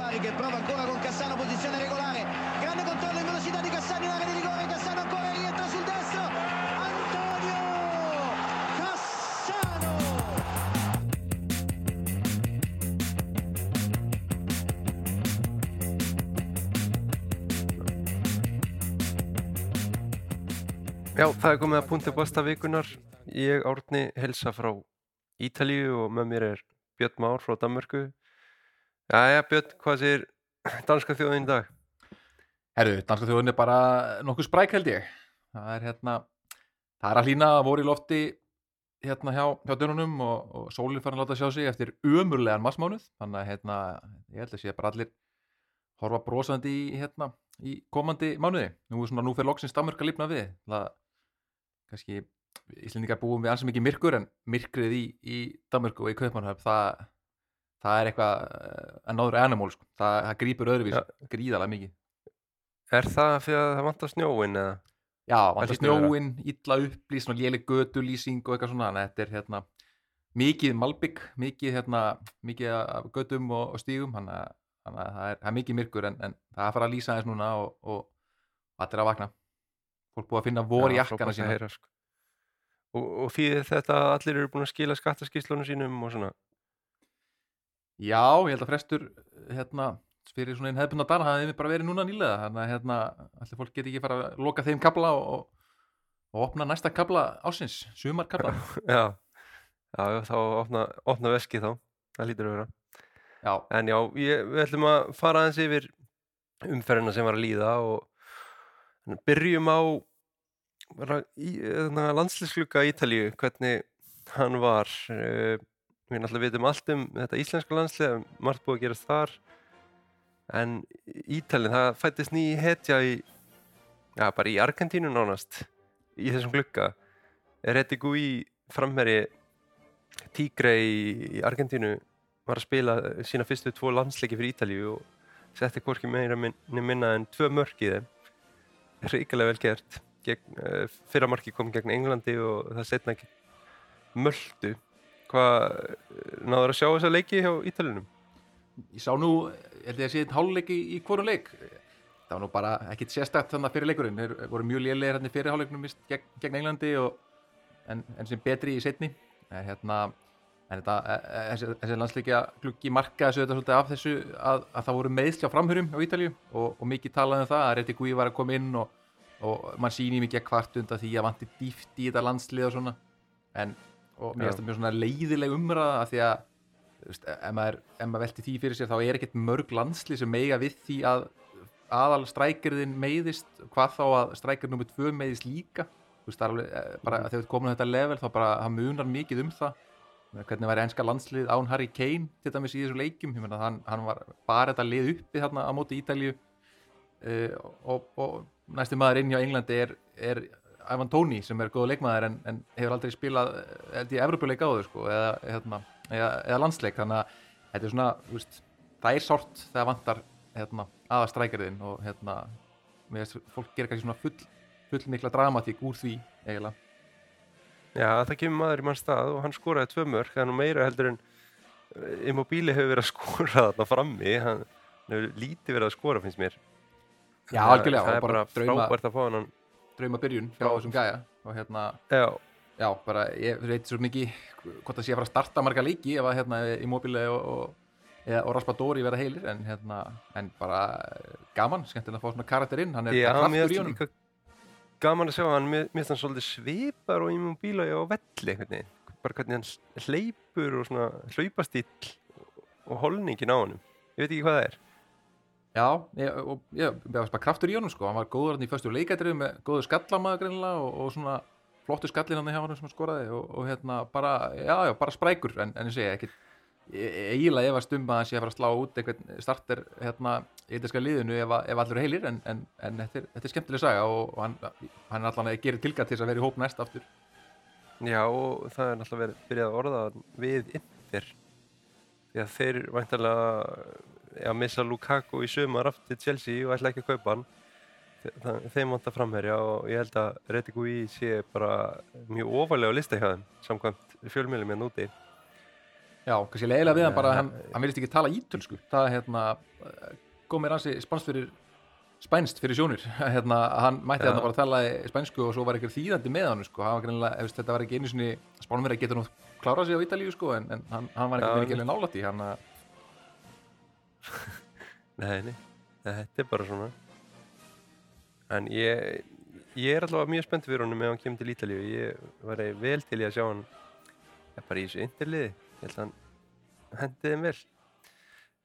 Bari che prova ancora con Cassano, posizione regolare, grande controllo in velocità di Cassano in area di rigore, Cassano ancora rientra sul destro, Antonio Cassano! Já, það er komið að punti bósta vikunar. Ég, Árni, helsa frá Ítalíu og með mér er Björn Már frá Danmörku. Jæja, Björn, hvað sér danska þjóðin í dag? Herru, danska þjóðin er bara nokkuð spræk held ég. Það er hérna, það er að hlýna að voru í lofti hérna hjá, hjá dönunum og, og sólinn farin að láta sjá sig eftir umurlegan massmánuð. Þannig að hérna, ég held að sé bara allir horfa brosandi í, hérna, í komandi mánuði. Nú, svona, nú fyrir loksins Danmörk að lífna við. Það, kannski, Íslendingar búum við ansið mikið myrkur en myrkrið í, í Danmörku og í Kaupmannhöfn, það, það er eitthvað another animal, sko. það, það grýpur öðruvís gríðalega mikið. Er það fyrir að það vantar snjóin eða? Já, vantar snjóin, illa upplýs, svona léleg gödulýsing og eitthvað svona, að þetta er hérna mikið malbygg, mikið hérna, mikið gödum og, og stígum, þannig að, það, er, það er mikið myrkur en, en það að fara að lýsa aðeins núna og, og allir að vakna. Fólk búið að finna vor í jakkana sína. heyra, sko. Og, og fyrir þetta allir eru búin að skila skattaskíslunum sínum og svona. Já, ég held að frestur hérna, fyrir svona einn hefðbundna dana það hefði bara verið núna nýlega, þannig að hérna, allir fólk geti ekki fara að loka þeim kabla og, og, opna næsta kabla ásins, sumarkabla. Já, já, þá opna, opna veskið þá. Það lítur að vera. Já, En já, ég, við ætlum að fara aðeins yfir umferðina sem var að líða og byrjum á bara í, landslýsklukka Ítalíu, hvernig hann var. Eh, Við náttúrulega vitum allt um þetta íslenska landslið, margt búið að gerast þar. En Ítalinn, það fættist ný hetja í, já, bara í Argentínu nánast, í þessum glugga. Er Reti Gui framherji Tigre í, Argentínu var að spila sína fyrstu tvo landsleiki fyrir Ítalíu og setti hvorki meira minna en tvö mörk í þeim. Ríkilega vel gert. Uh, fyrra marki kom gegn Englandi og það setna Möldu. Hvað, náður að sjá þessa leiki hjá Ítalínum? ég sá nú, held ég að sé einn hálfleik í, hvorum leik. Það var nú bara ekkit sérstætt þannig fyrir leikurinn. Þeir voru mjög lélegir hérna fyrir hálfleiknum víst, gegn, gegn Englandi og, en, en sem betri í setni en hérna en þetta, e- e- þessi, þessi landsleikja gluggi markaði þessu þetta svolítið af þessu að, að það voru meðsli á framhörum á Ítalíu og, og mikið talaði um það að Reti Gui var að koma inn og, og mann síni mikið kvart undan því að vanti dýft í þetta landslið og svona. En, og mér finnst það mjög svona leiðileg umræða af því að veist, ef maður, ef maður velti því fyrir sér þá er ekkert mörg landslið sem meiga við því að aðal strækirðin meiðist hvað þá að strækir nummer tvö meiðist líka. Þú veist, alveg, eh, bara þegar við komin á þetta level þá bara, það munar mikið um það. Hvernig væri enska landslið án Harry Kane til dæmis í þessu leikjum, ég meina hann, hann var bara þetta lið uppi þarna á móti Ítalíu. Uh, og, og næsti maður inn hjá Englandi er, er Ivan Toney sem er góð leikmaður en, en hefur aldrei spilað eh, held ég Evropuleik áður sko, eða, hérna, eða, eða landsleik þannig að þetta er svona veist, það er sárt þegar vantar hérna, aða strækjarðin og hérna, finnst fólk gerir kannski svona full, full mikla dramatík úr því eiginlega Já, það kemur maður í mann stað og hann skoraði tvö er nú meira heldur en eh, Immobile hefur verið að skora þarna frammi, hann hefur lítið verið að skora finnst mér. Já, algjörlega, Það er bara bara frábært að fá hann. Drauma byrjun hjá Já. þessum gæja og hérna, Já, já, bara ég veit svo mikið hvort það sé að fara að starta marga leiki ef að hérna Immobile og, og, eða, og Raspadori verða heilir en hérna, en bara eh, gaman, skemmtilega að fá svona karakter inn hann er Já, kraftur í honum gaman að sjá hann, mér finnst hann svolítið svipar og Immobile á velli, hvernig, bara hvernig hann hleypur og svona hlaupastíll og holningin á honum. Ég veit ekki hvað það er. Já, ég, og ég, ég var bara kraftur í honum sko, hann var góður hann í föstu leikætrið með góður skallamaður greinilega og, og svona flottu skallin hann hjá hann sem skoraði og, og hérna bara, já, já, bara sprækur. En, en ég segi ekki, eiginlega efast um að hann sé að fara að slá út einhvern starter hérna í eitthvað liðinu ef, að- ef allur heilir en, en, en þetta, er, þetta er skemmtileg saga og, og hann, hann er allan að gera tilgat til þess að vera í hóp næst aftur. Já, og það er náttúrulega verið byrjað að orða við Inter. Því að þeir væntanlega ja, missa Lukaku í sumar aftur Chelsea og ætla ekki að kaupa hann. Þeim vantar framherja og ég held að Reti Gui sé bara mjög ofalega á lista hjá þeim, samkvæmt fjölmjölum hérna úti. Já, kannski leiðilega við hann bara að hann, hann vilist ekki tala ítölsku það er hérna eh, kom mér ansi spænst fyrir spænst fyrir sjónir hérna, hann mætti hérna bara að tala spænsku og svo var eitthvað þýðandi með hann sko. hann var greinilega, ef þetta var ekki einu sinni spánum verið að geta nú klárað sig á Ítalíu sko, en, en hann, hann var ekki, ekki alveg nálætt í hann að Nei, nei, þetta er bara svona. En ég ég er allavega mjög spennt fyrir honum ef hann kemur til Ítalíu. Ég var vel til í að sjá hann. Eh, bara í þessu interliði. Ég held að hann hendi þeim vel.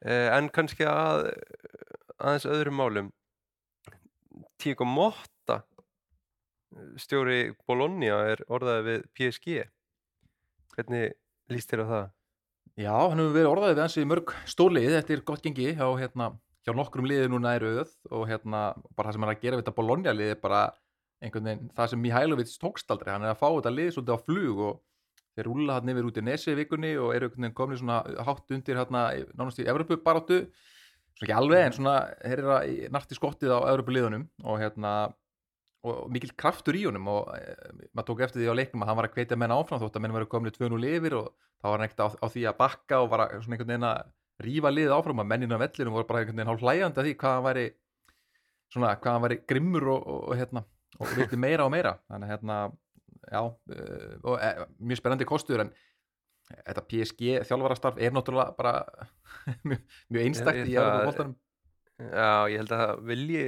Uh, en kannski að aðeins öðrum málum. Tíko Motta stjóri Bologna er orðaði við PSG hvernig líst þér á það? Já, hann hefur verið orðaðið við hans í mörg stólið, er gott gengi hjá, hérna, hjá nokkrum liði núna í rauð og hérna, bara það sem hann er að gera við þetta Bologna liði er bara einhvern veginn það sem Mihailovic tókst aldrei, hann er að fá þetta lið svolítið á flug og þeir rúla hann yfir út í Nesi vikunni og eru einhvern veginn komin svona hátt undir hérna, nánast í Evropu baráttu svona ekki alveg en svona þeir eru að narti skottið á Evropu liðunum og hérna og mikil kraftur í honum og e, maður tók eftir því á leiknum að hann var að hvetja menn áfram þótt að menn var komin í 2-0 yfir og þá var hann ekkert á, á því að bakka og var að, svona einhvern veginn að rífa liðið áfram að menninu á vellinum voru bara einhvern veginn hálf hlæjandi að því hvað hann væri svona, hvað hann væri grimmur og, og, og hérna, og vildi meira og meira. Þannig að hérna, já uh, og e, mjög spennandi kostur en þetta PSG þjálfarastarf er náttúrulega bara mjög, mjög einstakt í Já, ég held að vilji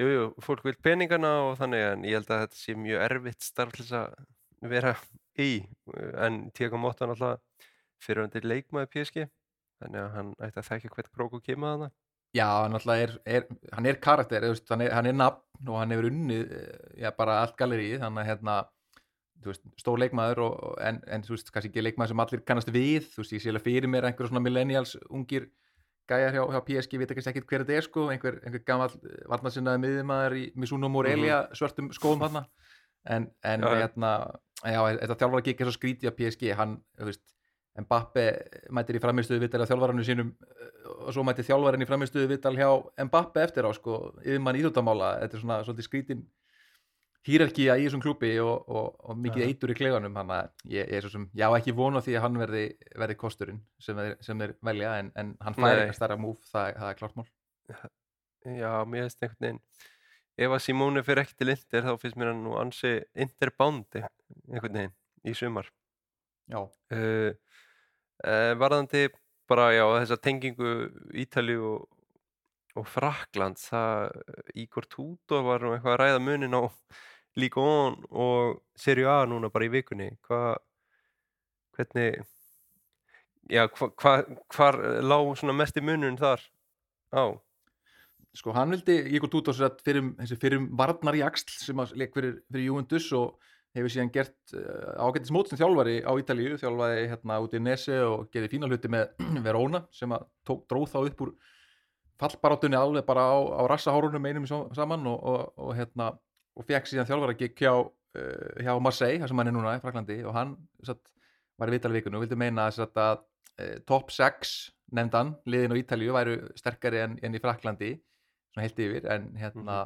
Jú, jú, fólk vil peningana og þannig en ég held að þetta sé mjög erfitt starf til þess að vera í en Tíko Motta er náttúrulega fyrirvendir leikmaði PSG þannig að hann ætti að þekka hvert krók og kema þarna. Já, hann alltaf er, er, hann er karakter, veist, hann, er, hann er nafn og hann hefur unnið eh, já, bara allt gallerið, þannig að hérna, veist, stór leikmaður og, en, en þú veist, kannski ekki leikmaður sem allir kannast við, þú veist, ég sé alveg fyrir mér einhver svona millennials, ungir gæjar hjá, hjá PSG, veit ekki ekkert hver þetta er sko, einhver, einhver gammal varnasinnaði miðjumaður í Misuno Morelia svörtum skóum þarna, en, en Já, hérna, já, þetta þjálfara gikk er svo skrítið á PSG, hann, þú veist, Mbappe mætir í framistuðu vital á þjálfarannu sínum eh, og svo mætir þjálfarinn í framistuðu vital hjá Mbappe eftir á sko, yfirmann íþjóttamála þetta er svona svolítið skrítin hýrarkía í þessum klúbi og, og, og mikið Já. eitur í klefanum hann að ég, er svo sem, já ekki vona því að hann verði, verði kosturinn sem þeir, sem þeir velja en, en hann fær Nei. eitthvað stærra múf, það, það er klart mál Já, mér finnst einhvern veginn ef að Simone fyrir ekki til Inter þá finnst mér hann nú ansi Interbándi einhvern veginn í sumar Já, uh, uh, varðandi bara já þessa tengingu Ítalíu og, og Frakland það Ígor Tudor var nú eitthvað að ræða munin á Ligue 1 og Serie A núna bara í vikunni hvað hvernig já hva, hva, hvar lág svona mest í munun þar á? Sko hann vildi Ígor Tútos fyrir, þessi fyrir varnar í axl sem að leik fyrir, fyrir Juventus og hefur síðan gert uh, ágættis mót sem þjálfari á Ítalíu, þjálfaði hérna út í Nese og gerði fína hluti með Verona sem að tók, dróð þá upp úr fallbarátunni alveg bara á, á rassahárunum einum saman og, og, og hérna og fekk síðan þjálfara gikk hjá, uh, hjá Marseille, þar sem hann er núna í Fraklandi og hann satt, var í vitalvíkunum og vildi meina satt, að uh, top 6 nefndan, liðin á Ítalíu væru sterkari en, en í Fraklandi svona heilt yfir en hérna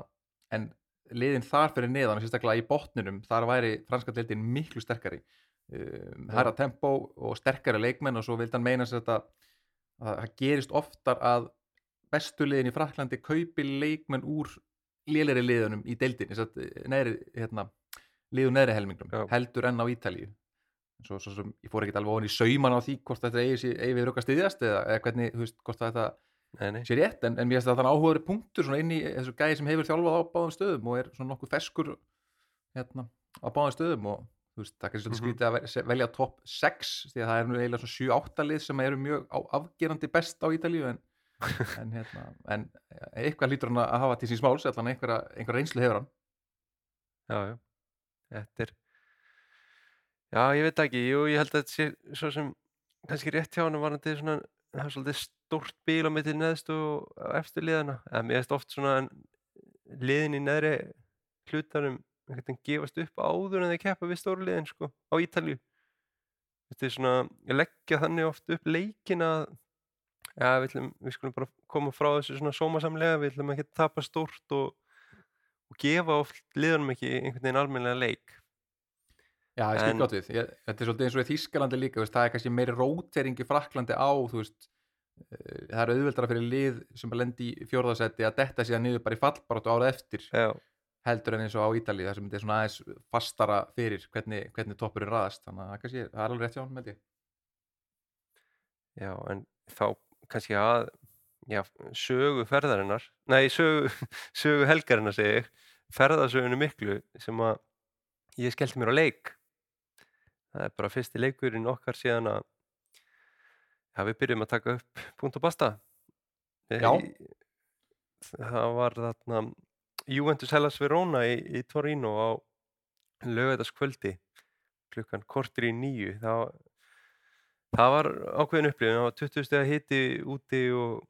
en liðin þar fyrir neðan sérstaklega í botninum, þar væri franska deildin miklu sterkari um, Já. hæra tempó og sterkari leikmenn og svo vildi hann meina þetta að það gerist oftar að bestu liðin í Fraklandi kaupi leikmenn úr lélæri liðunum í deildin hérna, liðu neðri helmingnum Já. heldur enn á Ítalíu svo, svo, svo, ég fór ekkert alveg ofan í sauman á því hvort þetta eigi, eigi við röka stiðjast eða, eða hvernig, þú veist, hvort þetta sé rétt, en, en mér finnst það þannig áhugaður punktur inn í þessu gæði sem hefur þjálfað á báðum stöðum og er svona nokkuð feskur hérna, á báðum stöðum og veist, það kannski svolítið Mhm. skrítið að ve- se- velja topp 6 því að það er nú eiginlega svona 7-8 lið sem eru mjög á, afgerandi best á Ítalíu en, en, hérna, en eitthvað lítur hann að hafa til síns máls einhverja, einhverja reynslu hefur hann. Já, já, þetta er já, ég veit ekki, jú, ég held að þetta sé svo sem kannski rétt hjá hann varandi svona, það er svolítið stórt bíl á milli neðstu og efstu liðana en mér veist oft svona liðin í neðri hlutanum einhvern veginn gefast upp áður en þeir keppa við stóru liðin sko, á Ítalíu. Þetta er svona, ég leggja þannig oft upp leikin að já, við, ætlum, við skulum bara koma frá þessu svona sómasamlega, við ætlum ekki að tapa stórt og, og gefa oft liðanum ekki einhvern veginn almennilega leik Já, ég skil En- gott við. Ég, þetta er svolítið eins og í Þískalandi líka, veist, það er kannski meiri rótering í Fraklandi á, veist, eh, það er auðveldara fyrir lið sem lendi í fjórðasetti að detta síðan niður bara í fallbaráttu árað eftir já, heldur en eins og á Ítalíu, þar sem þetta er svona aðeins fastara fyrir hvernig, hvernig toppurinn raðast, þannig að það er kannski, það er alveg rétt hjá hann með því. já, en þá kannski að já, sögu ferðarinnar nei, sögu, sögu helgarinnar segi ég, ferðasögunni miklu sem að ég skellti mér á leik. Það er bara fyrsti leikurinn okkar síðan að já, við byrjum að taka upp punkt og basta Já. það var þarna Juventus Hellas Verona í, í Torino á lögætaskvöldi klukkan kortir í nýju það, það var ákveðin upplifin það var 20 steg að hiti úti og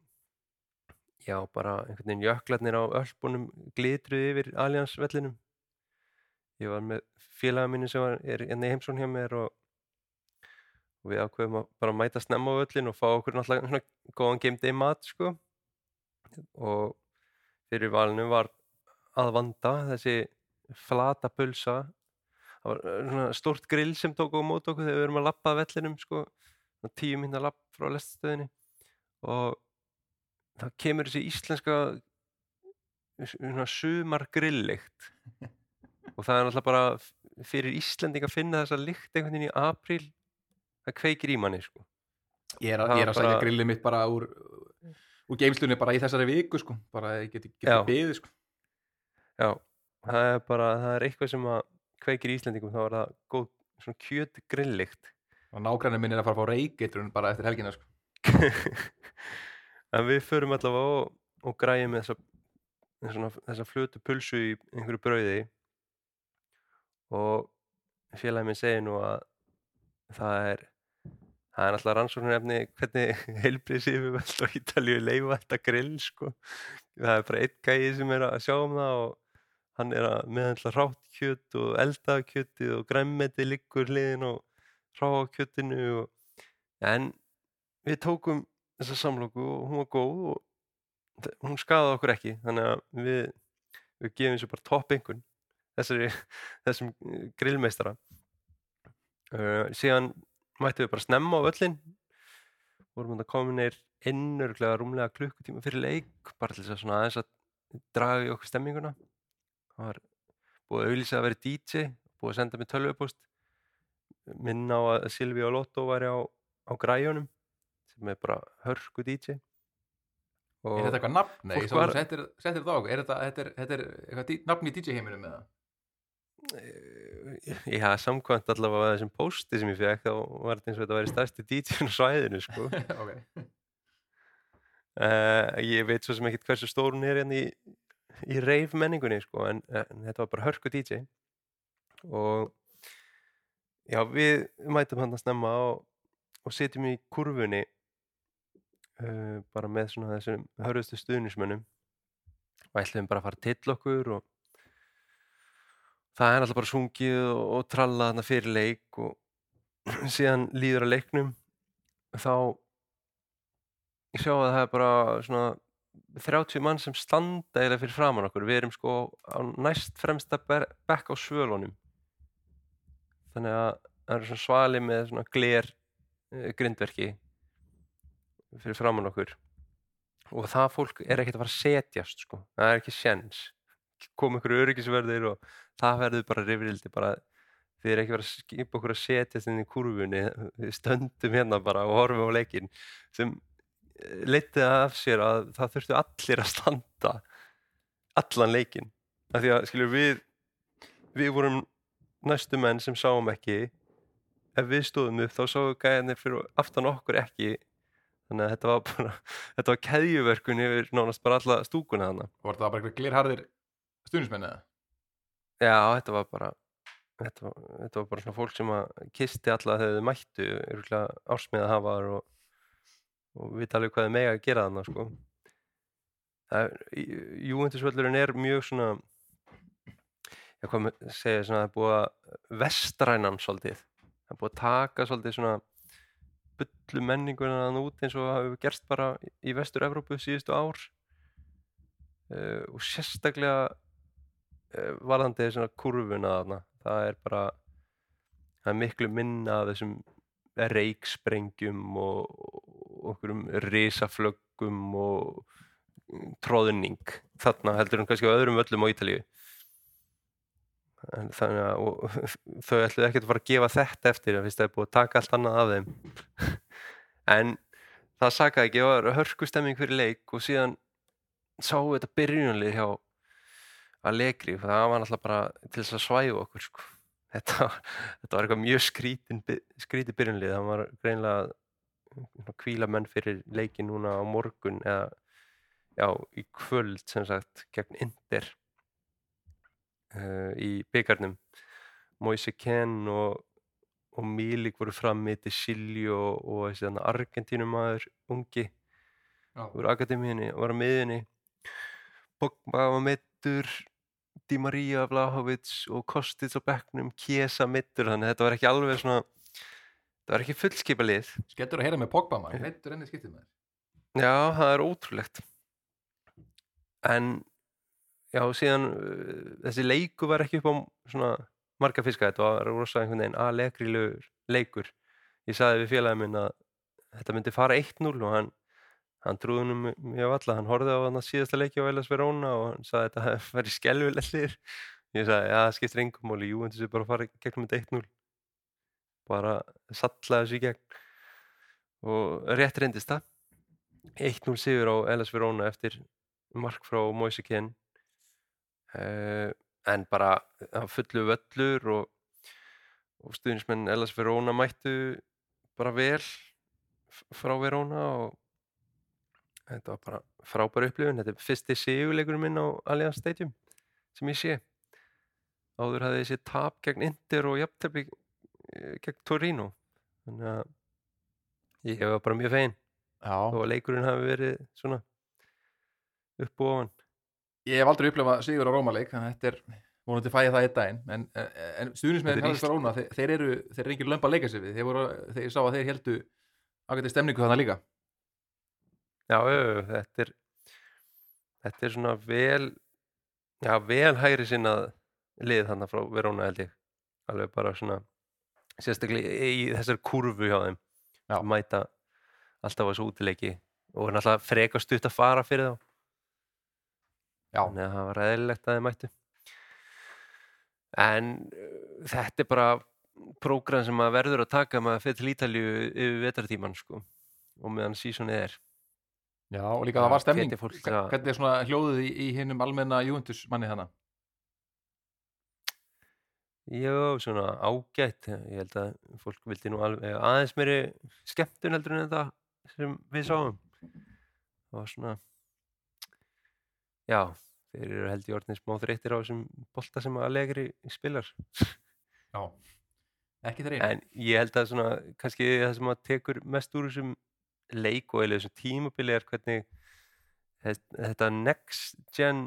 já, bara einhvern veginn jöklarnir á öllbunum glitruði yfir Allianz vellinum ég var með félaga minni sem var, er enni heimsón hjá mér og, og við ákveðum að bara mæta snemma á völlin og fá okkur náttúrulega svona góðan game day mat sko. Og fyrir valinu var að vanda þessi flata pulsa. Það var eh, svona stórt grill sem tók á mót okkur þegar við erum að lappa vellinum sko, tíu minna lapp frá lestastöðinni og það kemur þessi íslenska svona sumar grilllykt og það er náttúrulega bara fyrir Íslending að finna þessa lykt einhvern veginn í apríl það kveikir í manni sko Ég er að, ég er að var sækja bara- grillið mitt bara úr, úr geimslunni bara í þessari viku, sko, bara ég geti, Já. geti beðið, sko. Já, það er bara, það er eitthvað sem að kveikir í Íslendingum, þá er það góð svona kjöt grilllykt Og nágræni minn er að fara að fá reykeitrun bara eftir helgina, sko. en við förum allavega og, og græjum þessa, svona, þessa flötu pulsu í einhverju brauði og félagið minn segir nú að það er það er alltaf rannsóknarefni hvernig heilbrið yfirvöld á Ítalíu leifa þetta grill sko. það er bara einn gæði sem er að sjá um það og hann er að meðhandla rátt kjöt og elda kjötið og græmmeti liggur hliðin og ráa kjötinu og... en við tókum þessa samlóku og hún var góð og hún skadaði okkur ekki þannig að við, við gefum þessu bara topp einhvern þessari, þessum eh, grillmeistara. Uh, síðan mættum við bara snemma á völlin vorum þetta kominir inn örglega rúmlega klukkutíma fyrir leik bara til þess að aðeins að draga í okkur stemminguna. Það var búið að auðlýsa að vera DJ búið að senda mig tölvupúst minna á að Silvi og Lotto væri á, á græjunum sem er bara hörku DJ og Er þetta eitthvað nafn? Nei, var- settir, settir þetta á okkur. Er þetta, þetta, er, þetta er eitthvað nafn í DJ heiminum með það? Eh, Já, samkvæmt allavega þessum pósti sem ég fekk þá var þetta eins og þetta væri stærsti DJ á svæðinu sko. ok. uh, ég veit svo sem ekkert hversu stór hún er hérna í, í reif menningunni sko, en, en þetta var bara hörku DJ og já, við mætum hann að snemma og, og setjum í kurfunni uh, bara með svona þessum hörðustu stuðnismönnum og ætlum bara að fara til okkur og það er alltaf bara sungið og, og tralla þarna fyrir leik og síðan líður að leiknum þá ég sjá að það er bara svona 30 mann sem standa eða fyrir framann okkur. Við erum sko á næst fremsta bekk á svölunum þannig að það eru svona svali með svona gler uh, grindverki fyrir framann okkur. Og það fólk er ekkert að fara að setjast sko, það er ekki sjens kom ykkur öryggisverðir og það verður bara rifrildi bara. Þið er ekki verið að skipa okkur að setjast inn í kurfunni við stöndum hérna bara og horfum á leikinn sem leitið af sér að það þurftu allir að standa allan leikinn. Af því að skilur við við vorum næstu menn sem sáum ekki ef við stóðum upp þá sáu gæðinir fyrir aftan okkur ekki þannig að þetta var bara þetta var keðjuverkun yfir nánast bara alla stúkuna þannig Var það bara eitthvað glirharðir stuðnismenn eða? Já, þetta var bara þetta var, þetta var bara svona fólk sem að kisti alla þegar þau mættu ársmiða hafar og, og vita alveg hvað þau mega að gera þannig sko. Júventusvöllurinn er mjög svona hvað með segja svona það er búið að vestrænan svolítið. Það er búið að taka svolítið svona bullu menninguna þann út eins og það hefur gerst bara í vestur-Evrópu síðustu ár. Uh, og sérstaklega uh, varðandi svona kurvuna þarna það er bara það er miklu minna af þessum reiksprengjum og, og okkurum risaflöggum og mm, tróðning þarna heldur en kannski á öðrum völlum á Ítalíu En þannig að og, þau ætluðu ekkert að fara að gefa þetta eftir fyrst það er búið að taka allt annað af þeim en það sakaði ekki, það var hörkustemming fyrir leik og síðan sáu þetta byrjunlið hjá að leikri, það var náttúrulega bara til þess að svæfa okkur sko. þetta, þetta var eitthvað mjög skrítin skrítið byrjunlið, það var greinlega að kvíla menn fyrir leikin núna á morgun eða já, í kvöld sem sagt gegn Inder uh, í byggarnum Moise Ken og, og Milik voru frammi til Silju og, og þessi þannig Argentínumæður ungi Já. úr akademíunni og var á miðjunni. Pogba var meittur Di Maria, Vlahovic og Kostic á bekknum, Kiesa meittur þannig að þetta var ekki alveg svona þetta var ekki fullskipa lið Skellur að heyra með Pogba maður, meittur enni skiptið maður. Já, það er ótrúlegt. En já, síðan uh, þessi leiku var ekki upp á svona marga fiska, þetta var rosa einhvern veginn aðlegri leikur. Ég sagði við félagið minn að þetta myndi fara 1-0 og hann hann trúði nú mjög- mjög alla, hann horfði á hann síðasta leiki á Elas Verona og hann sagði að þetta væri skelvileg hlýr ég sagði, já, það skiptir engum máli, jú, en þessi bara að fara í gegnum þetta 1-0 bara sallaði þessu í gegn. Og rétt reyndist það. 1-0 sigur á Elas Verona eftir mark frá Moise uh, en bara fullu völlur og, og stuðnismenn Elas Verona mættu bara vel frá Verona og þetta var bara frábær upplifun. Þetta er fyrsti sigurleikurinn minn á Allianz Stadium sem ég sé. Áður hafði þessi tap gegn Inter og jafntefli eh, gegn Torino. Þannig að ég var bara mjög fegin Já. og leikurinn hafi verið svona upp og ofan Ég hef aldrei upplefað sigur á Rómaleik, þannig að þetta er vonandi fæði það einn daginn, en, en er Haralds Róna, þeir, þeir eru þeir eru engin lömba að leika sér við, þeir, voru, þeir sá að þeir heldu ágæti stemningu þannig líka. Já, já, þetta er þetta er svona vel já, vel hægri sinnað lið þannig frá Verona held ég alveg bara svona sérstaklega í þessar kurvu hjá þeim Já. mæta alltaf þessu útileiki og er náttúrulega frekar stutt að fara fyrir þá. Þannig að það var eðlilegt að þeim mættu. En uh, þetta er bara prógram sem maður verður að taka maður fyrir til Ítalíu yfir vetartíman sko og meðan sísonið er. Já, og líka það var stemning. Hvernig er svona hljóðið í, í hinnum almenna Juventus manni þannig? Jó, svona ágætt. Ég held að fólk vildi nú alveg aðeins meiri skemmtun heldur en þetta sem við sáum. Það var svona já, þeir eru held í orðin smá þreyttir á þessum bolta sem að legri spilar Já. Ekki þeir en ég held að svona kannski það sem að tekur mest úr þessum leik og eða þessum tímabili er hvernig þetta next gen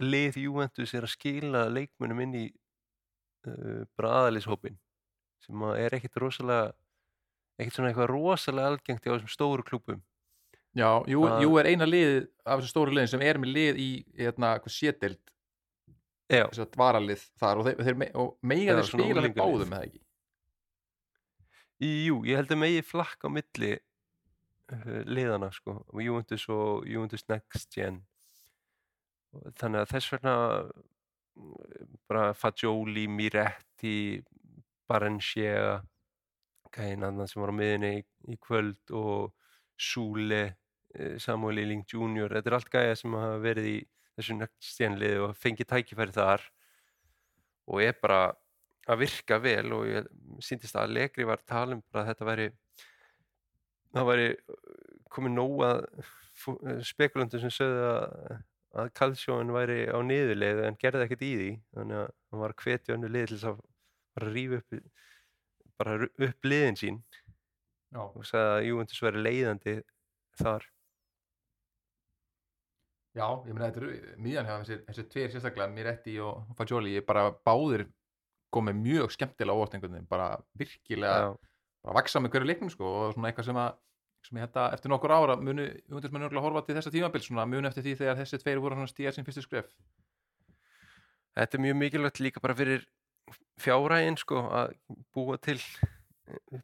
lið Juventus er að skila leikmunum inn í uh, bræðalishópin sem er ekkit rosalega ekkit svona eitthvað rosalega algengt á þessum stóru klúbum Já, jú, að- jú er eina lið af þessu stóru liðin sem er með lið í hérna, hvað sétild, varalið þar og þeir, og meiga Já, þeir spila með báðum með það ekki. jú, ég held að megi flakka á milli uh, liðana sko, Juventus og Juventus Next Gen. Þannig að þess vegna mm, bara Fagioli, Miretti Barencia gæðin annan sem var á miðinni í, í kvöld og eh, Samuel Ealing Jr. þetta er allt gæða sem hafa verið í þessu liði og fengið tækifæri þar og er bara að virka vel og ég síndist að Allegri var að tala um bara að þetta væri það væri komið nóg að spekulandur sem sögðu að, að Calción væri á niðurleið en gerði ekkert í því þannig að hann var að hvetja önnu lið til þess að bara rífa upp bara upp liðin sín Já. og sagði að Juventus væri leiðandi þar Já, ég meina þetta eru miðjan hjá þessi, þessi tveir sérstaklega, Miretti og Fagioli, ég bara báðir komið mjög skemmtilega óvart einhvern veginn, bara virkilega, Já, bara vaksa með hverju leiknum sko og svona eitthvað sem að, sem ég að eftir nokkur ára munu, Juventus munu örugglega horfa til þessa tímabil svona munu eftir því þegar þessi tveir voru svona stíðar sem fyrstu skref. þetta er mjög mikilvægt líka bara fyrir fjárægin sko að búa til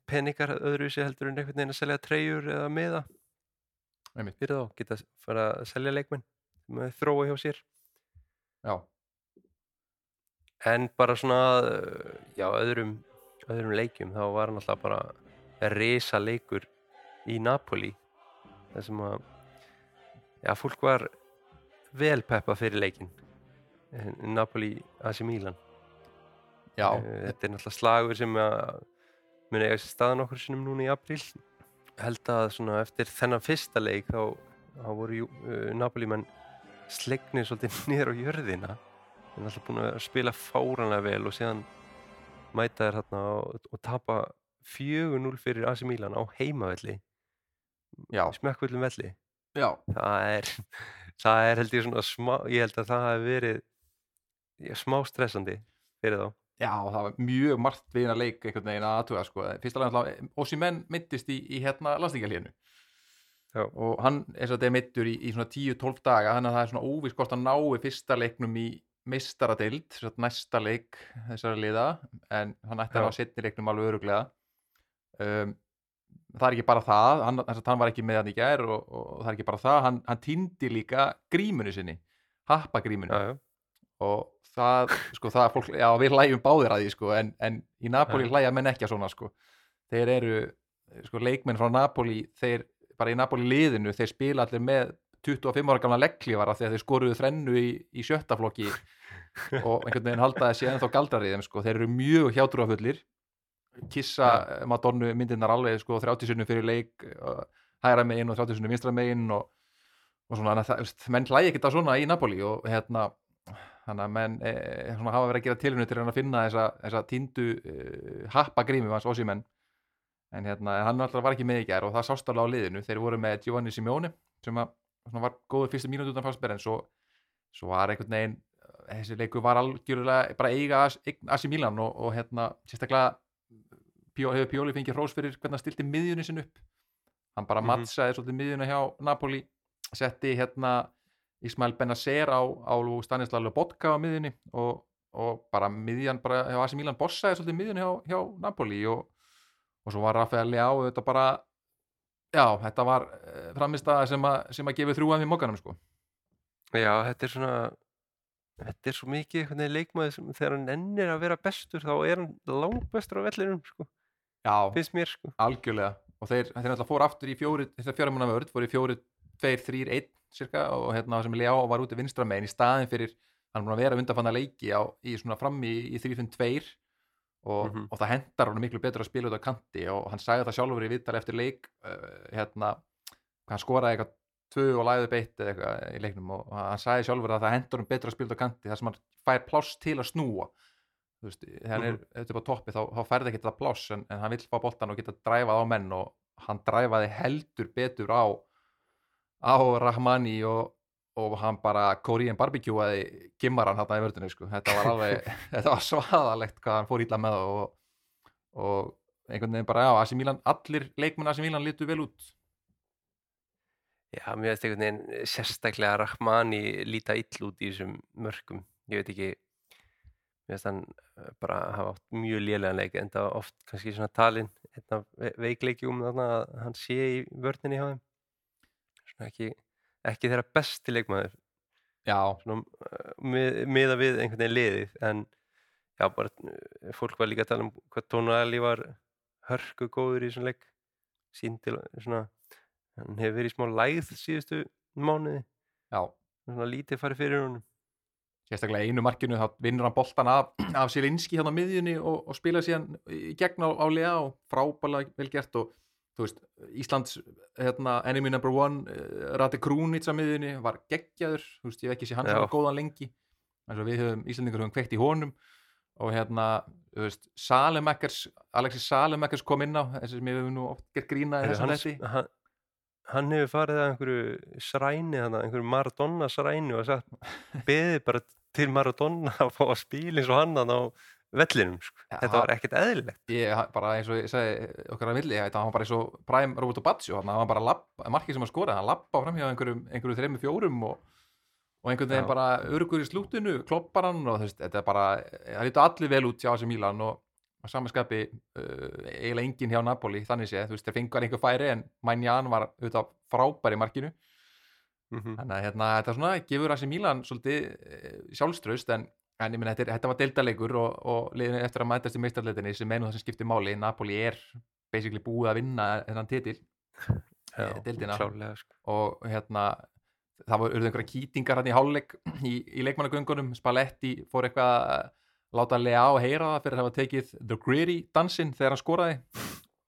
peningar öðruvísi heldur en einhvern veginn að selja treyjur eða miða. Fyrir þá, geta að selja leikmenn með þróa hjá sér. Já, en bara svona já, öðrum, öðrum leikjum þá var hann alltaf bara risa leikur í Napoli. Þar sem að já, fólk var vel peppa fyrir leikin Napoli AC Milan. Já, Eh, þetta er náttúrulega slagur sem að mun eiga sér staðan okkur sinnum núna í apríl. Held að svona eftir þennan fyrsta leik þá, þá voru uh, Napoli menn slegnir svolítið niður á jörðina. En alltaf búin að spila fáranlega vel og síðan mæta þér þarna og, og tapa 4-0 fyrir AC Milan á heimavelli. Já, smekkvöldum velli. Já, það er, það er held ég svona smá, ég held að það hefði verið já, smá stressandi fyrir þá. Já, það var mjög margt við hérna leik einhvern veginn að aðtuga sko. fyrst alveg alltaf, Ossimenn mittist í, í hérna landstíkjalínu Já. og hann er svo að er mittur í, í svona 10-12 daga þannig að það er svona óvís hvort að nái fyrsta leiknum í að næsta leik þessara liða, en hann ætti að hafa setni leiknum alveg öruglega um, það er ekki bara það hann, þess að hann var ekki með hann í gær og, og, það er ekki bara það, hann, hann týndi líka grímunni sinni, happagrímunni já, já. og það, sko, það er fólk, já, við hlægjum báðir að því, sko, en, en í Napoli Já. hlæja menn ekki að svona, sko þeir eru, sko, leikmenn frá Napoli þeir, bara í Napoli liðinu þeir spila allir með 25 ára gamla legglífara þegar þeir skoruðu þrennu í, í sjötta flokki og einhvern veginn halda þessi ennþá galdrar í þeim, sko, þeir eru mjög hjátrúafullir kissa ja. Madonnu myndirnar alveg, sko, 30 sunnum fyrir leik hægra megin og 30 sunnum vinstra megin og, og svona, að það, menn hlæja ekki það svona í Napoli og hérna þannig að menn e, svona, hafa verið að gera tilhunni til að finna þessa, þessa týndu e, happagrími hans Ósimenn en hérna, hann alltaf var ekki með í gær og það sást alveg á liðinu, þeir voru með Giovanni Simeone sem að, var góður fyrstu mínúti utan fannst en svo, svo var einhvern veginn þessi leiku var algjörlega bara eiga Asi Milan og, og hérna sérstaklega Pjó, hefur Pjóli fengið hrós fyrir hvernig hann stilti miðjunni sin upp hann bara Mhm. mattsaði svolítið miðjuna hjá Napoli setti hérna Ismail Benacer á, á Stanislav Lobotka á miðjunni og, og bara miðjan bara Asi Milan bossaði svolítið miðjunni hjá, hjá Napoli og, og svo var Rafael Leao þetta bara já, þetta var framistæða sem, a, sem að gefa þrjúan við mokkanum sko. Já, þetta er svona þetta er svo mikið einhvern veginn leikmaður sem þegar hann ennir að vera bestur þá er hann langbestur á vellinum sko, já, finnst mér sko. Algjörlega. Og þeir, þeir náttúrulega fóru aftur í fjóri þetta fjóra múna vörð, fóru í fjóri, tveir, þrýr, einn cirka og hérna sem Leao var út í vinstra megin í staðin fyrir, hann búin að vera undanfanna leiki á, í svona frammi í, í 3-5-2 og, Mhm. og það hendar hann miklu betur að spila út á kanti og hann sagði það sjálfur í viðtal eftir leik uh, hérna, hann skoraði eitthvað tvö og læði beitt eða eitthvað í leiknum og hann sagði sjálfur að það hendur hann betur að spila út á kanti þar sem hann fær pláss til að snúa þegar hann er auðvitað upp á toppi þá, þá færði ekki þetta pláss en, en hann vill fá boltan og geta dræfað á menn og hann dræfaði heldur betur á á Rahmani og, og hann bara Korean barbecue-aði gimmaran hann í vördunni sko. þetta var alveg, þetta var svaðalegt hvað hann fór ítla með og, og einhvern veginn bara, já, AC Milan allir leikmenn AC Milan litu vel út. Já, mér veist einhvern veginn sérstaklega Rahmani líta ill út í þessum mörkum. Ég veit ekki mér veist hann eh, bara hafa átt mjög lélegan leik en það var oft kannski svona talin einn af ve- veikleikjum þarna að hann sé í vörninni hjá þeim. Svona ekki, ekki þeirra besti leikmaður. Já, svona uh, mið, miða við einhvern veginn liðið en já, bara uh, fólk var líka að tala um hvað Tónali var hörku góður í þessum leik síndi svona hann hefur verið í smá lægð síðustu mánuði. Já. Svona lítið farið fyrir honum. Sérstaklega einu markinu þá vinnur hann boltan af, af Silinski hérna á miðjunni og, og spila síðan í gegn á, á Lea og frábæla vel gert og þú veist, Íslands hérna, enemy number one uh, Rati Krúnits á miðjunni var geggjaður þú veist, ég hef ekki sé hann Já. svona góðan lengi. Eins og við höfum, Íslandingur höfum kveikt í honum. Og hérna, þú veist Salemakers, Alexis Salemakers kom inn á þessi sem ég hef nú oft gert grína í Heyrðu, þessum hann, hann, hann hefur farið að einhverju sræni þannig, einhverju Maradona sræni og sagt beðið bara til Maradona að fá að spila eins og hann á vellinum sko. Já, þetta var ekkert eðlilegt ég bara eins og ég segi okkar að milli, það var bara eins og Prime Roberto Baccio, hann var bara lapp, markið sem hann skoraði, hann lappa fram hjá einhverjum, einhverjum þreymur fjórum og, og einhvern veginn bara örugur í slútinu, kloppar hann og veist, þetta er bara, það lítur allir vel út hjá þessi Mílan og að samanskapi uh, eiginlega enginn hjá Napoli þannig sé, þú veist, þeir fengar einhver færi en Mænjan var auðvitað frábær í markinu Mhm. þannig að hérna, þetta svona gefur þessi Mílan svolítið uh, sjálfströst en, en ég minn, þetta, þetta var deildaleikur og, og liðinu eftir að mætast í meistarleitinni sem nú það sem skiptir máli, Napoli er basically búið að vinna þennan titil. Já, deildina. klárlega sko. og hérna það voru einhverja kýtingar hann í hálfleik í, í leikmannagöngunum, Spalletti fór eitthvað að láta lega á að heyra það fyrir að hafa tekið The Gritty dansinn þegar hann skoraði.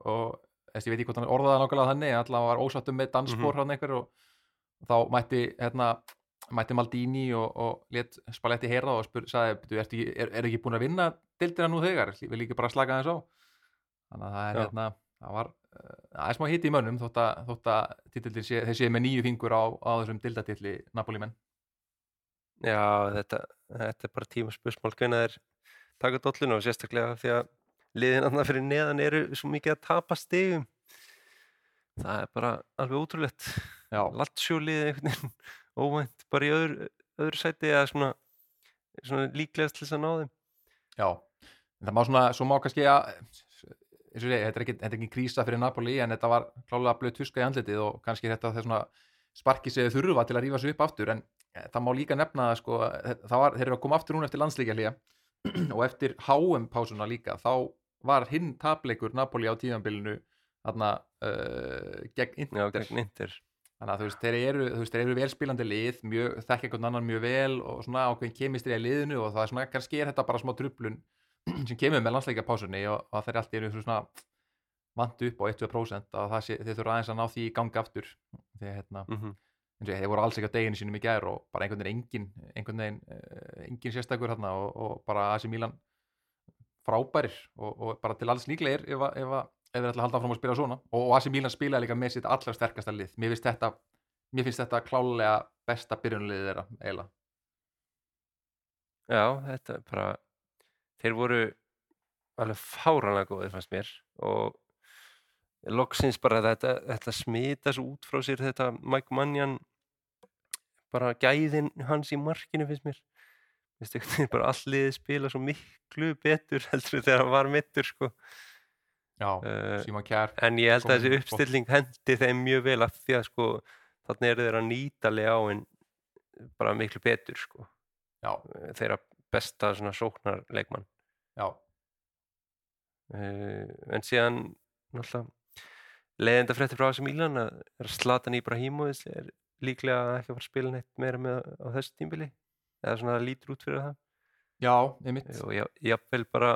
Og ég veit ekki hvort hann orðaði nákvæmlega þannig allavega var ósáttum með dansspor hann einhver og þá mætti hérna, mætti Maldini og, og let Spalletti heyra það og spur, sagði, "Bíddu, ertu er, er ekki búin að vinna dildina nú þegar, vil ekki bara slaka þess á. Þannig að það er Já. hérna það var, það er smá hitti í mönnum þótt að, þótt að titillin sé, þeir séu með nýju fingur á, á þessum dildatilli Napoli menn Já, þetta, þetta er bara tíma spursmál hvernig þeir taka dollinu og sérstaklega því að liðin annað fyrir neðan eru svo mikið að tapa stigum. Það er bara alveg ótrúlegt. Já, Latsjó liðið einhvern veginn óvænt bara í öðru, öðru sæti eða svona, svona líklegast til þess að ná þeim. Já en það má svona, svo má kannski að eins og ég, þetta er ekki, þetta er ekki krísa fyrir Napoli en þetta var klálega blöð tuska í andlitið og kannski þetta þeir svona sparki sig þurfa til að rífa sig upp aftur en eh, það má líka nefna að sko, það var, þeir eru að koma aftur núna eftir landsleikja og eftir HM pásuna líka þá var hinn tapleikur Napoli á tíðanbylunu þarna uh, gegn Já, Inter. gegn Inter þannig að þú veist, þeir eru, veist, þeir eru velspilandi lið, mjög, þekka einhvern annan mjög vel og svona ákveðin kemistri að liðinu og það er svona, kannski er þetta bara smá trublun sem kemur með landsleika pásunni og, og þeir allt eru svona vantu upp á 1% og það sé, þeir þurfa aðeins að ná því í gangi aftur. Þegar hérna, mm og ég, þeir voru alls ekki á deginu sínum í gær og bara einhvern veginn engin einhvern veginn, uh, engin sérstakur hérna og, og bara AC Milan frábærir og, og bara til alls líklegir ef, að- ef, þeir ætla að halda áfram að spila svona. Og, og AC Milan spilaði líka með sitt allra sterkasta lið. Mér finnst þetta, mér finnst þetta klálega besta byrjunliðið þeirra eiginlega. Já, þetta er bara þeir voru alveg fáranlega góðir fannst mér. Og loksins bara þetta, þetta smita svo út frá sér þetta Mike Mannion bara gæðin hans í markinu finnst mér. Einhvern veginn bara alliðið spila svo miklu betur heldur þegar hann var mittur sko. Já, Simon Kjær en ég held að þessi uppstilling hendi þeim mjög vel af því að sko þannig eru þeir að nýta lejáin bara miklu betur sko. Já, þeirra besta svona sóknarleikmann. Já, uh, en síðan náttúrulega leiðenda frétti frá þessum Ílan að Zlatan Ibrahimovic er líklega ekki að fara að spila neitt meira með á þessu tímbili eða svona lítur út fyrir það. Já, einmitt. Og ég, jafnvel bara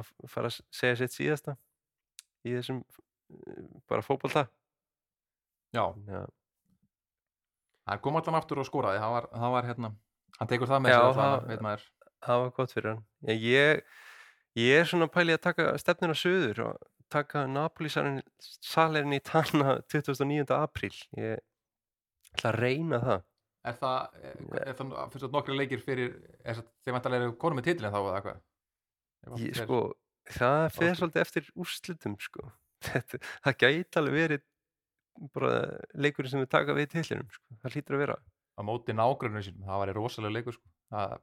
að fara að segja sitt síðasta í þessum uh, bara fótbolta. Já, Já, hann kom allan aftur og skoraði. Það var, það var hérna, hann tekur það með Já, það- maður. það var gott fyrir hann. Ég, ég, ég er svona pæli að taka stefnina söður og taka Napoli salerinn í Tanna 29. apríl. Ég ætla að reyna það. Er það, er, það fyrst að nokkri leikir fyrir, er það, þeir vantarlega eru konum með titilin þá eða hvað? Ef ég, þeir- sko, það fer svolítið eftir úrslitum sko. Þetta, það gæti alveg verið bara leikurinn sem við taka við tillinum sko. það hlýtur að vera á móti nágrunum sínum, það var rosalega leikur sko. það,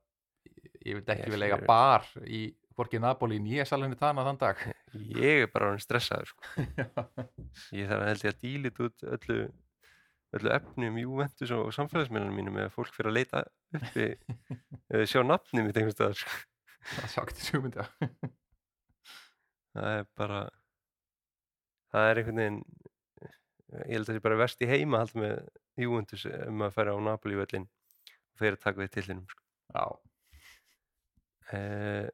ég vil ekki Ég vel eiga bar í hvorki Napoli nýja salinni tana þann dag ég er bara stressaður sko. ég þarf að held ég að dílit út öllu, öllu efnum Juventus og samfélagsmiðlunum mínum eða fólk fyrir að leita uppi sjá nafni mitt einhvers staðar sko. það sagt í sjúmyndi það er bara það er einhvern veginn ég held að það sé bara verst í heima hald með Juventus um að færa á Napoli völlin og þeir að taka við tillinum sko. já, uh,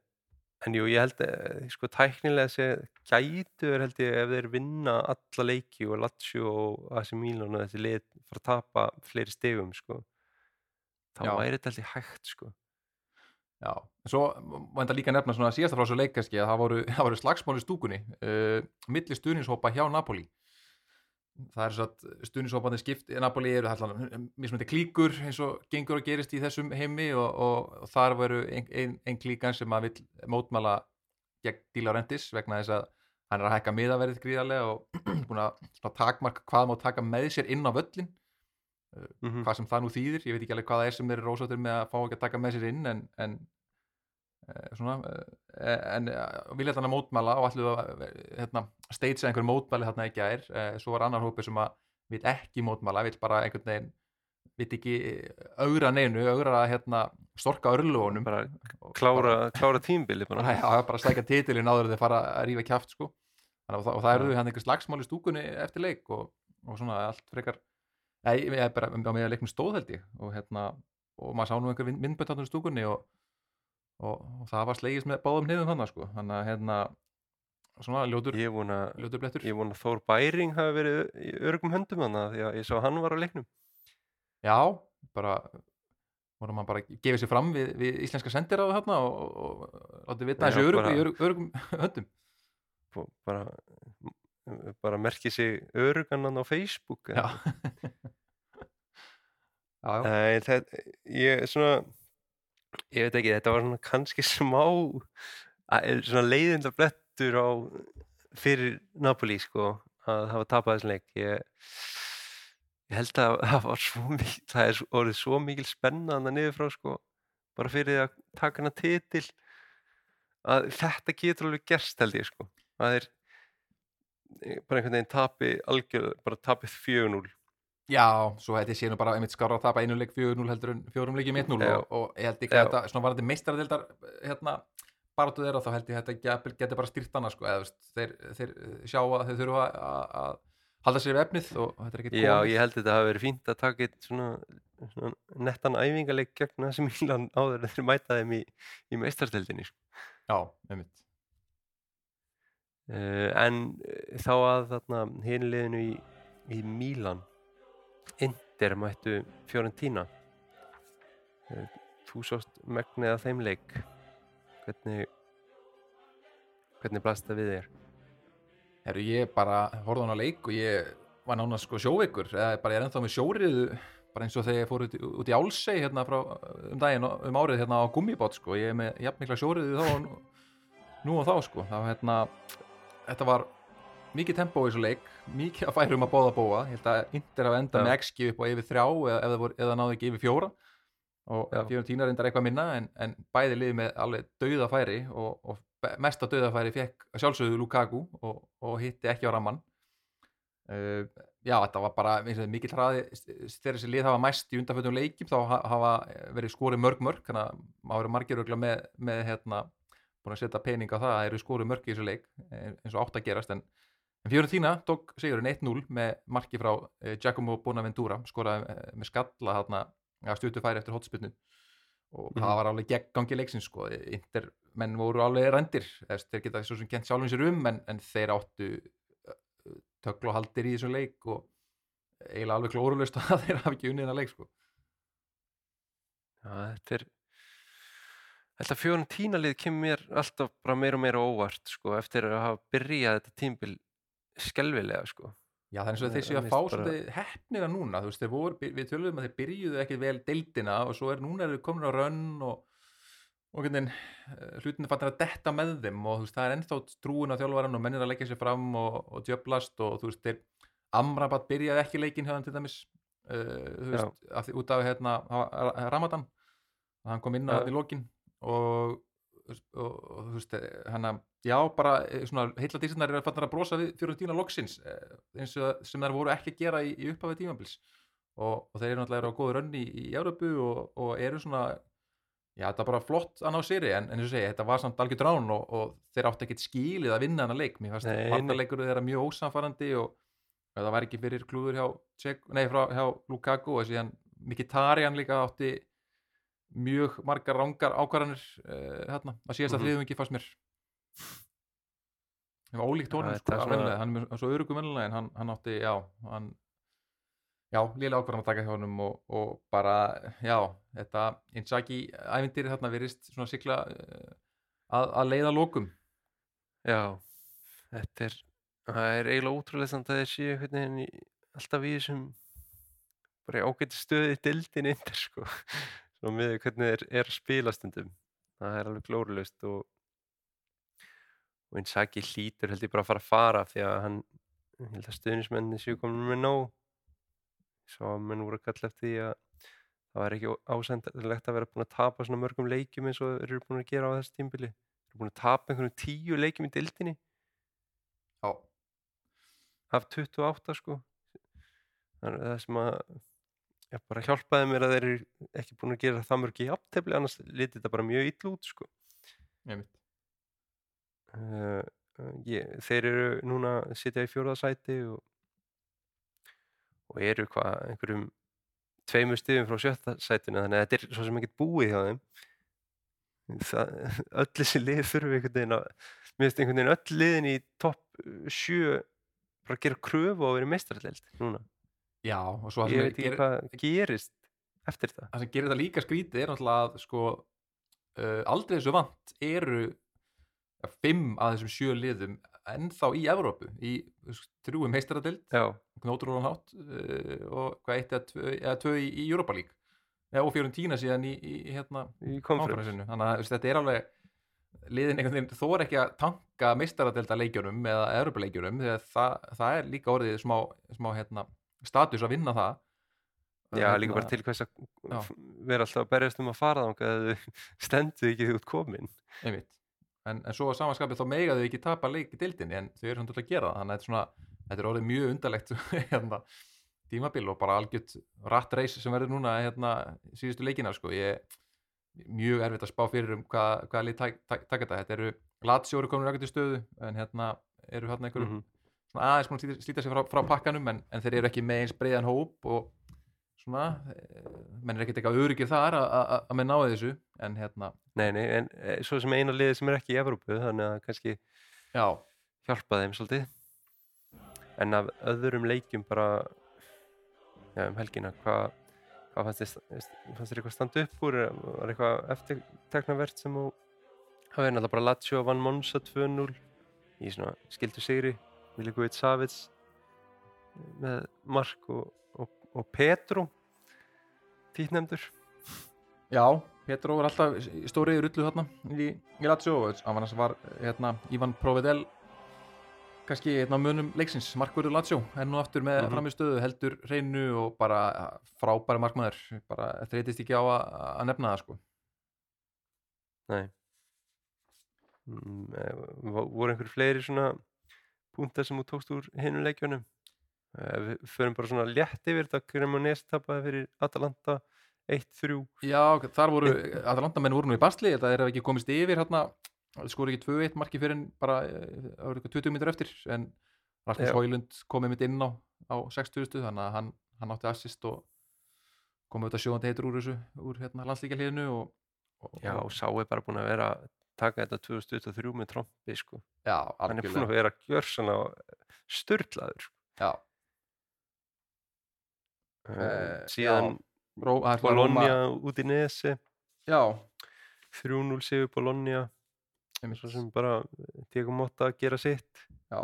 en jú, ég held að sko tæknilega sé gætu er held ég ef þeir vinna alla leiki og Lazio og AC Milan og þessi lið fara að tapa fleiri stegum sko þá væri þetta held ég hægt sko já svo var þetta líka nefna svona síðasta frá þessu leik kannski að það voru, það voru slagsmál í stúkunni uh, milli stuðnishópa hjá Napoli það er svo að stuðnishópandi skipt Napoli eru allan mismöndi klíkur eins og gengur og gerist í þessum heimi og, og, og þar veru ein, ein, ein klíkan sem að vill mótmæla gegn Di Laurentiis vegna þess að hann er að hækka miðaverðið gríðarlega og búin að takmarka hvað má taka með sér inn á völlin mhm. hvað sem það nú þýðir, ég veit ekki alveg hvað það er sem þeir eru rósáttir með að fá ekki að taka með sér inn en, en svona uh, en uh, vilja þannig mótmæla og allir að hérna, steitsa einhver mótmæli þarna ekki að er svo var annar hópi sem að vil ekki mótmæla, vil bara einhvern veginn vil ekki augra neinu augra hérna, storka örlugunum bara klára, klára tímbili bara. bara, já, bara slækja titilin áður en þeir fara að rífa kjáft sko. Og, og það eru hann einhver slagsmál í stúkunni eftir leik og, og svona allt frekar ég, er bara á að leiknum stóð held ég og hérna og maður sá nú einhver myndbönd á stúkunni og, og það var slegist með báðum niðum þannig sko. þannig að hérna svona ljótur, vona, ljótur blettur. ég vona Þór Bæring hafi verið í örgum höndum þannig að því að ég sá hann var á leiknum. Já, bara vorum hann bara að gefa sér fram við, við íslenska sendiráðu hérna og, og, og láti vita þessu örgum, örg, örgum höndum. Bara bara merkið sig örugannan á Facebook já. Já, já. Nei, það, ég svona ég veit ekki, þetta var svona kannski smá að- svona leiðinda blettur á fyrir Napoli sko að hafa tapað þessum leik. Ég, ég held að það var svo mikil það er orðið svo mikil spenna þannig niður frá sko bara fyrir að taka hana titil að þetta getur alveg gerst held ég sko. Að þeir bara einhvern veginn tapi algjör, bara tapið 4-0 Já, svo þetta sé nú bara einmitt skára að tapa einu leik 4-0 heldur en fjórum leikjum 1-0 Já. og, og ég held ekki að þetta, svona varandi meistaradildar hérna, baráttu þeirra þá held ég að þetta getur bara stýrt annað sko, eða þeir, þeir sjá að þeir þurfa að, halda sér við efnið og þetta er ekkert Já, komið. ég held að þetta hafi verið fínt að taka eitt svona, svona nettan æfingarleik gegn þessi Mílan áður en þeir mæta þeim í, í meistarstildinni sko. Já, einmitt uh, en uh, þá að þarna hinliðinu í, í Mílan Inter mættu Fiorentina. Uh, þú sást megnið að þeim leik. Hvernig hvernig blasta við þér? Herru, ég bara horfði á hana leik og ég var nánast sko sjóveikur. Eða bara ég er ennþá með sjóriðu bara eins og þegar ég fór út, út í Álsei hérna frá, um daginn um árið hérna á gummibát sko, ég er með jafn mikla sjóriðu þá nú og þá sko. Þá hérna, þetta var mikið tempó í þessu leik, mikið að færum að bóða bóa, ég held að Inter hafa enda Já. með XG upp á yfir þrjá eða, eða, náðu ekki yfir fjóra. Og Já. fjórum tína reyndar eitthvað minna en, en bæði liðið með alveg dauða færi og, og mesta dauða færi fekk sjálfsögðu Lukaku og, og hitti ekki á ramman uh, já þetta var bara mikil hraði. Þegar þessi lið hafa mæst í undanfjöldum leikjum þá ha- hafa verið skorið mörg mörg. Þannig að maður verið margir ögla með, með hérna, búin að setja pening á það að það eru skorið mörg í þessu leik eh, eins og átt að gerast. En, en Fiorentina tók sigurinn 1-0 með marki frá uh, Giacomo Bonaventura skoraði uh, með skalla hérna, ja, stuttu færi eftir hotspinnu og Mhm. það var alveg gegn gangi leiksins sko. Inter menn voru alveg rændir Þess, þeir geta svo sem kent sjálfum sér um en, en þeir áttu töklu og haldir í þessum leik og eiginlega alveg klórulust að þeir hafi ekki unnið þennan leik sko. Já, þetta er Þetta Fiorentina lið kemur mér alltaf bara meira og meira á óvart sko, eftir að hafa byrjað þetta tímbil skelvilega sko. Já, er og Nei, þeir séu að fá svolítið heppnina núna, þú veist, þeir voru, við töluðum að þeir byrjuðu ekki vel deildina og svo er núna eru komin á rönn og, og hvernig hlutinu fattir að detta með þeim og þú veist, það er ennþá trúin á þjálfaran og mennir að leggja sér fram og, og djöblast og þú veist, þeir Amrabat byrjaði ekki leikinn hjá þeim til dæmis uh, þú veist, af, því- út af hérna, Ramadan. Hann kom inn á þetta í lokin og, og, og þú veist, hann að já, bara eh, svona heilla dísarnar eru að fattar að brosa við Fiorentina loksins eh, eins og sem þær voru ekki að gera í, í upphafi tímabils og, og þeir eru náttúrulega á góðu rönni í, í Európu og, og eru svona já, þetta er bara flott að ná séri en, eins og segja, þetta var samt algjör drán og, og þeir áttu ekkert skilið að vinna hana leik mér fannst nei. varnarleikur þeirra mjög ósamfarandi og það var ekki fyrir klúður hjá, Czech, nei, frá, hjá Lukaku og síðan Mkhitaryan líka átti mjög margar rángar ákvarðanir uh, hérna, að síðasta Mhm. mm -hmm. fannst mér það var ólíkt honum Já, sko, svona- hann er svo örugum venjulega en hann, hann átti, já hann, já, lélega ákvarðan að taka hjá honum og, og bara, já þetta Inzaghi ævindir þarna verist svona sikla uh, að, að leiða lókum Já, þetta er það er eiginlega ótrúlega samt að einhvern veginn í, alltaf í þessum bara í ágæti stöði dildin indir sko svo með hvernig er að spila stundum það er alveg glórulaust og og eins ekki hlýtur held ég bara að fara að fara því að hann ég held að stuðnismenni séu komin með nóg. Svo að menn voru að kalla eftir því að það var ekki ásendilegt að vera búin að tapa svona mörgum leikjum eins og eru búin að gera á þessu tímbili eru búin að tapa einhvern tíu leikjum í dildinni Já, af 28 sko. Þannig að það sem að ég bara hjálpaði mér að þeir eru ekki búin að gera það mörg í aftefli annars liti þetta bara mjög ill út sko. Uh, ég, þeir eru núna sitja í fjóraðasæti og, og eru hvað einhverjum tveimur stíðum frá sjötta sætinu þannig að þetta er svo sem ekkert búið hjá þeim. Það, öll þessi lið þurfi einhvern veginn að mér finnst einhvern veginn öll liðin í topp sjö bara gera kröfu á að vera meistaralleld núna Já, og svo það ég veit ekki hvað gerist eftir það. það sem gerir þetta líka skrítið er náttúrulega að sko uh, aldrei þessu vant eru fimm af þessum sjö liðum ennþá í Evrópu í trúi meistaradeld já, knótrúlan hátt uh, og hvað eitt eða tvö, eða tvö í, í Europa League og fjörun tína síðan í, í hérna í konferens konferensinu þannig að þetta er alveg liðin einhvern veginn þó er ekki að tanka meistaradelda leikjunum eða Evrópuleikjunum því að það, það er líka orðið smá, smá hérna, status að vinna það. Já, Hérna, líka bara til hvers að vera alltaf að berjast um að fara að þau stendu ekki því út komin. Einmitt. En, en svo að samanskapið þá mega þau ekki tapa leik í dildinni en þau eru samt alltaf að gera það þannig að þetta er svona, þetta er orðið mjög undarlegt hérna, tímabil og bara algjört rat reis sem verður núna hérna, síðustu leikina sko. ég mjög erfitt að spá fyrir um hvað, hvað lið tak, tak, taka þetta. Þetta eru Lazio eru komin rækandi stöðu en hérna eru hérna einhverjum Mhm. svona aðeins búin að slíta, sig frá, frá pakkanum en, en þeir eru ekki með eins breiðan hóp og svona eh, menn er ekkert eitthvað öryggir þar að- menn náði þessu en hérna, nei, nei, en eh, svo sem eina liði sem er ekki í Evrópu þannig að kannski já. hjálpa þeim svolítið. En af öðrum leikjum bara já, um helgina hvað hva fannst þér eitthvað standa upp úr? Var eitthvað eftirteknavert sem þú er náttúrulega bara Lazio vann Monza 2-0 í svona skildu sigri Milikovic Savic með Mark og, og, og Petru títnemdur Já, Petro var alltaf í stórið rullu þarna í, í Lazio og hann var, hérna, Ivan Provedel kannski hérna, munum leiksins, markverður Lazio en nú aftur með mm -hmm. stöðu heldur hreinu og bara frábæri markmaður bara þreytist ekki á að, að nefna það sko. Nei. Mm, eh, vo- voru einhverju fleiri svona púntar sem þú tókst úr hinum leikjunum. Eh, við förum bara svona létt yfir þetta. Cremonese tapaði fyrir Atalanta 1-3 Já, þar voru, Atalantamenn voru nú í basli. Þetta er ekki komist yfir hérna. Skor ekki 2-1 marki fyrir en bara það eitthvað 20 minnur eftir. En Rasmus Já. Hóilund komið mitt inn á á 60 þannig að hann, hann átti assist og komið auðvitað sjóðandi heitur úr þessu úr hérna landslíkja hliðinu og, og, Já, og Sá er bara búin að vera að taka þetta 2023 með trombi sko. já, hann er búin algjörlega. að vera störtlaður sko. já, uh, Eh, síðan Ró, það er svona Bologna Róma- út í Nesi. Já, 3-0 sigur Bologna. Svo sem bara Diego Motta að gera sitt. Já,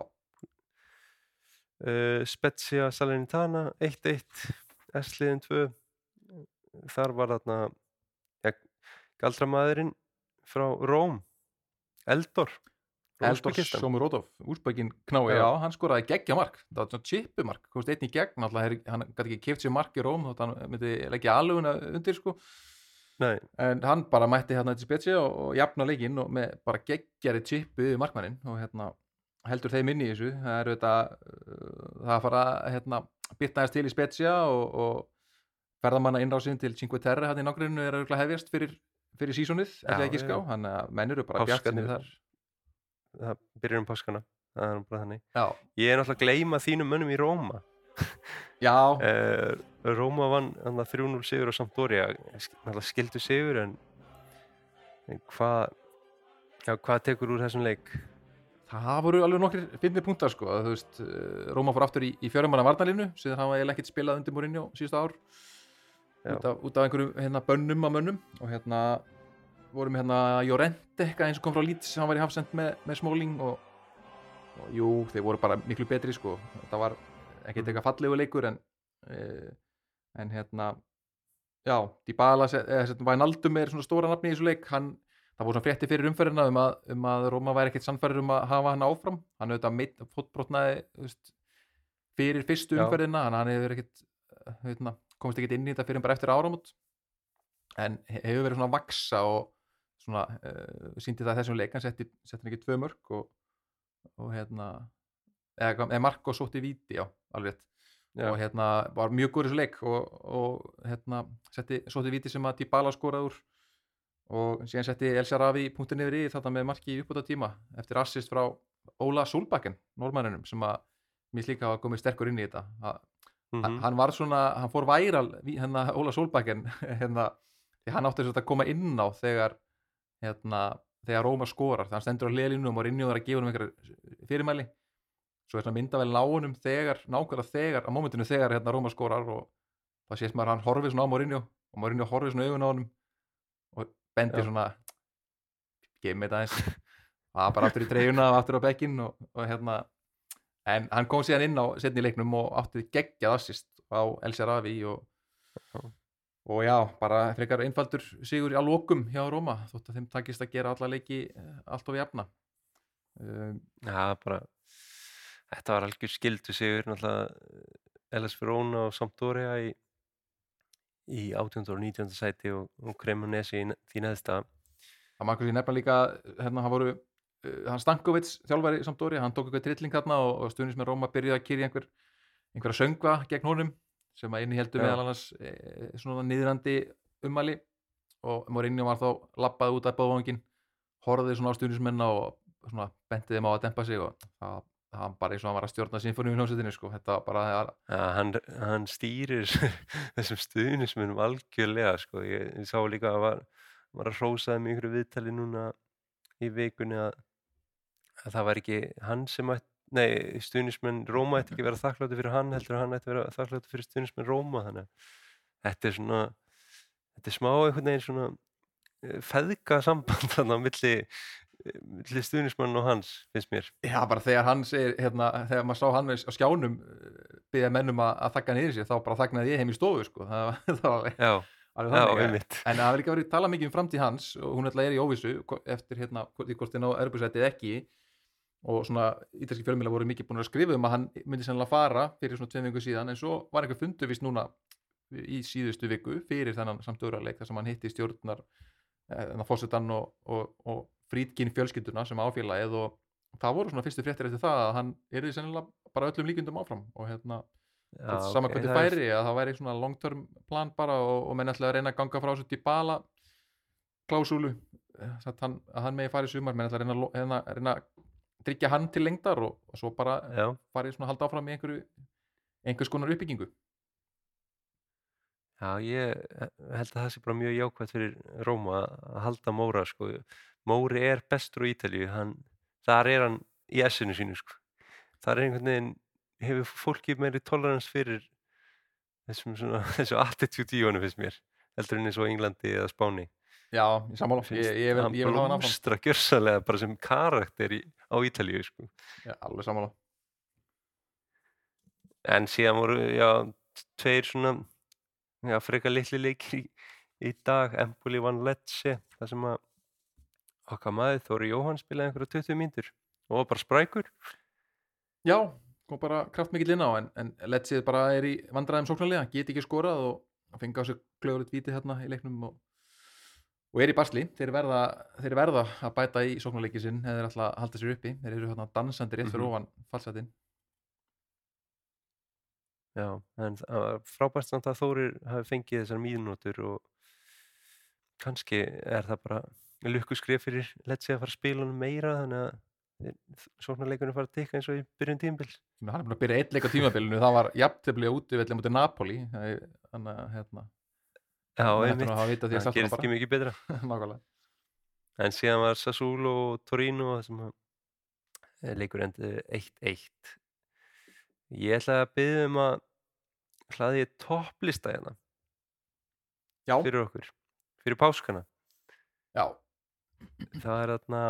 uh, Spezia Salernitana 1-1 S-liðin 2 þar var þarna ja, galdramæðurinn frá Róm Eldor Eldor. Sjómurótov, úsbækin knái, Já. hann skoraði geggja mark það var svona chipumark, komst einn í gegn alltaf, hann gæti ekki keft sér mark í Róm þótt hann myndi leggja alveguna undir sko Nei, en hann bara mætti hérna til spetsi og, og jafna leikinn og með bara geggjari chipu yfir markmannin og hérna heldur þeim inn í þessu það er þetta uh, það að fara hérna bitnaðist til í spetsja og, og ferðamanna innrásinn til Cinque Terre hann í nágrinu er auðvitað hefjast fyrir, fyrir sísonið, Já, ætla ekki ská hann að menn eru bara bjart Páskarnir. þar. það byrjar um páskana það er bara þannig. Já, ég er náttúrulega að gleyma þínum mönnum í Róma. Já, uh, Róma vann þarna 3-0 sigur á Sampdoria náttúrulega skildu sigur en, en hvað já, hvað tekur úr þessum leik? Það voru alveg nokkrir finnir punktar sko, að þú veist, eh, Róma fór aftur í, í fjörumanna varnalínu, síðan hafa ég ekkert spilað undir Mourinho síðustu ár. Út af, út af einhverjum hérna, bönnum á mönnum og hérna vorum hérna Jorente eitthvað eins og kom frá Leeds hann var í hafsend með, með Smalling og, og jú, þeir voru bara miklu betri sko, það var ekkert Mhm. eitthvað fallegu leikur en eh, en hérna já, Dybala, þess að Wijnaldum er svona stóra nafni í þessu leik. Hann, það voru svona frétti fyrir umferðina um að, um að Róma væri ekkert sannfærir um að hafa hann áfram. Hann auðvitað fótbrotnaði fyrir fyrstu umferðina hann hefur ekkert hérna, komist ekki inn í þetta fyrir bara eftir áramót. En he- hefur verið svona að vaksa og svona uh, síndi það þessum leik hann setti, hann ekki tvö mörg og, og hérna eða, eða Marko sótti víti, já, alveg Já. og hérna var mjög góður þessu leik og, og hérna setti sótti víti sem að Dybala skoraði úr og síðan setti El Sharavi punktin yfir í þetta með marki í uppbúta tíma eftir assist frá Óla Solbakken normanninum sem að mér finnst líka hafa komið sterkur inn í þetta. Að, Mhm. hann var svona, hann fór væral hérna Óla Solbakken hérna, hann átti þess að koma inn á þegar hérna, þegar Róma skorar þannig hann stendur á hliðlínum og Rinjó þar að gefa um einhverja fyrirmæli svo er svona myndavel náunum þegar, nákvæmlega þegar á mómentinu þegar hérna Róma skorar og það sést maður að hann horfið svona á Mourinho og Mourinho horfið svona í augun á honum og bendir Já. svona mér þetta eins það var bara aftur í treyjuna og aftur á bekkin og, og hérna en hann kom síðan inn á setni leiknum og átti geggjað assist á El Sharavi og, og já, bara frekar einfaldur sigur á lokum hjá Róma þótt að þeim takist að gera alla leiki eh, allt of jafna um, Já, bara þetta var algjör skildu sigur LS Verona og Sampdoria í, í 18. og 19. sæti og, og Cremonesi í því neðsta það maður kannski nefna líka hérna hann voru hann Stankovic þjálfari Sampdoria, hann tók eitthvað trilling þarna og, og stuðnis með Róma byrjuði að kyrja einhver einhverja söngva gegn honum sem að inni heldur Já. meðal annars e, svona niðrandi ummæli og Mourinho var þá lappað út af bóðvangin horfði svona á stuðnismenna og svona benti þeim á að dempa sig og það, var bara eins og hann var að stjórna sinfóníu í hljómsveitinu sko, þetta var bara það ja, hann, hann stýrir þessum stuðnismunum algjörlega sko. ég, ég sá líka að var, var að hrósaði mig ykkur viðtali núna í vikunni að, að það var ekki hann sem ætti Nei, stuðnismenn Róma ætti ekki að vera þakkláttu fyrir hann heldur að hann ætti að vera þakkláttu fyrir stuðnismenn Róma þannig að þetta er svona þetta er smá einhvern veginn svona eh, feðga samband þannig á milli, eh, milli stuðnismann og hans finnst mér. Já, bara þegar hann segir, hérna, þegar maður sá hann á skjánum byggja mennum að, að þakka niður sér, þá bara þaknaði ég heim í stofu, sko, það, það var Já, En það hefur líka verið talað mikið um framtíð hans og hún ætla er í óvissu eftir hérna, hvort hvort þið ná erbjörnsætið ekki og svona ítalski fjölmjöla voru mikið búin að skrifa um að hann myndi sennilega fara fyrir svona tveim viku síðan en svo var einhver fundu vist núna í síðustu viku fyrir þennan samtöðurarleik þar sem hann hitti stjórnar eh, fórsetan og, og, og frýtkinn fjölskylduna sem áfélagið og það voru svona fyrstu fréttir eftir það að hann er sennilega bara öllum líkundum áfram og hérna Já, saman ok, hvernig það er- færi að það væri svona long term plan bara og, og menn ætla að reyna að ganga frá þessu Dybala klásúlu að hann, að hann megi fara í sumar menn ætla að reyna, að reyna, reyna að tryggja hann til lengdar og, og svo bara farið svona að halda áfram í einhverju einhvers konar uppbyggingu Já, ég held að það sé bara mjög jákvæmt fyrir Róma að halda Móra sko. Móri er bestur á Ítalíu, hann, þar er hann í essinu sínu sko. Þar er einhvern veginn, hefur fólki meiri tolerans fyrir þessum svona, þessu attitude í honum finnst mér, heldur en eins og Englandi eða Spáni. já, ég sammála, ég, ég, hann ég vil hafa hann áfram blómstra gjörsalega bara sem karakter í, á Ítalíu sko. já, alveg sammála En síðan voru, já, tveir svona, já, frekar litli leikir í, í dag, Empoli vann Lecce, það sem að okkar maður Þóri Jóhann spilaði einhverja 20 mínútur og var bara sprækur. já, kom bara kraftmikill inn á en, en Letsið bara er í vandræðum sóknarlega, get ekki skorað og fengi á sig klögurinn víti hérna í leiknum og, og er í basli. Þeir verða, þeir verða að bæta í sóknarleiki sinn eða þeir ætla að halda sér uppi. Þeir eru hérna dansandi rétt fyrir Mhm. ofan fallsætin Já, en var frábært samt að Þórir hafi fengið þessar mínútur og kannski er það bara lukkuskrif fyrir Lecce að fara að spila honum meira þannig að sóknarleikunum fara að tikka eins og í byrjun tímbil. hann er búin að byrja eitt leik á tímabilinu. Það var jafntefli úti velli mútið Napoli. Þannig að hérna Það gerist ekki mikið betra. En síðan var Sassuolo og Torino sem eh, leikur endi 1-1. Ég ætla að byggja um að hlaði ég topplista hérna já, fyrir okkur, fyrir páskana. já, Það er þarna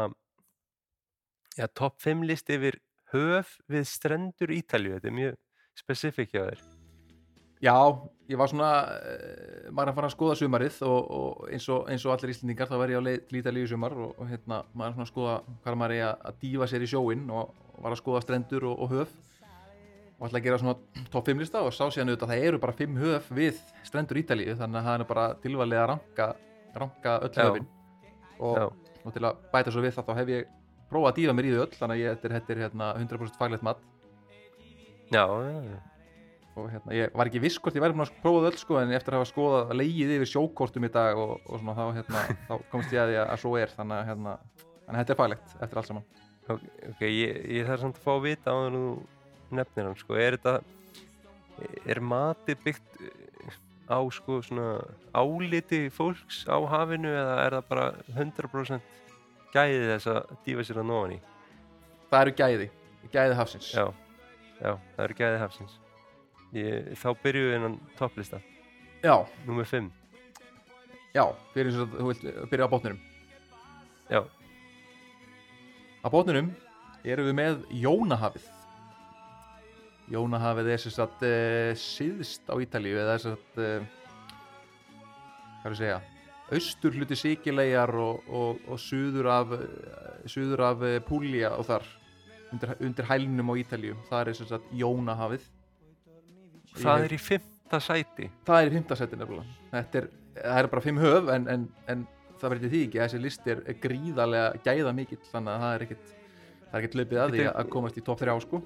ja, topp 5 listi yfir höf við strendur Ítalju. Þetta er mjög spesifik hjá þér. Já, ég var svona maður er að fara að skoða sumarið og, og eins, og, eins og allir íslendingar þá var ég á leið til Ítalíu sumar og, og hérna, maður svona að skoða hvað maður er að, að dífa sér í sjóin og, var að skoða strendur og, höf. Og ætla að gera svona top 5 lista og sá síðan auðvitað að það eru bara 5 höf við strendur Ítalíu þannig að það er bara tilvalið að ranka, ranka öll höfin. Og, til að bæta svo við það þá hef ég prófað að dýfa mér í þau öll þannig að ég, þetta er hérna, 100% faglegt mat. Já, já, já. Og hérna, ég var ekki viss hvort ég væri búin að prófa þau öll sko, en eftir að hafa skoðað leigið yfir sjókortum í dag og, og svona, þá, hérna, þá komst ég að því að svo er þannig að hérna, þetta er faglegt eftir allt saman Ok, ok, ég, ég þarf samt að fá að vita á það nú nefnir hann, sko, er þetta, er matið byggt eh, á, sko, svona áliti fólks á hafinu eða er það bara 100% gæði þess að dýfa sér að nóðan í? það eru gæði, gæði hafsins Já, já, það eru gæði hafsins. Ég, þá byrjuðu við innan topplista, já, númer 5. já, fyrir eins og þú vilt byrja á bótninum Já, á bótninum erum við með Jónahafið. Jónahafið er sem sagt uh, síðst á Ítalíu eða sem sagt uh, hvað er að segja austur hluti Sikilegar og, og, og suður af suður af Púlia og þar undir, undir hælnum á Ítalíu. Það er sem sagt Jónahafið það er í fymta sæti. það er í fimmtasætti nefnilega þetta er, það er bara fimm höf en, en, en það verður því ekki að þessi listi er, gríðarlega gæða mikill þannig að það er ekkit það er ekkit löpið að því að komast í topp 3 sko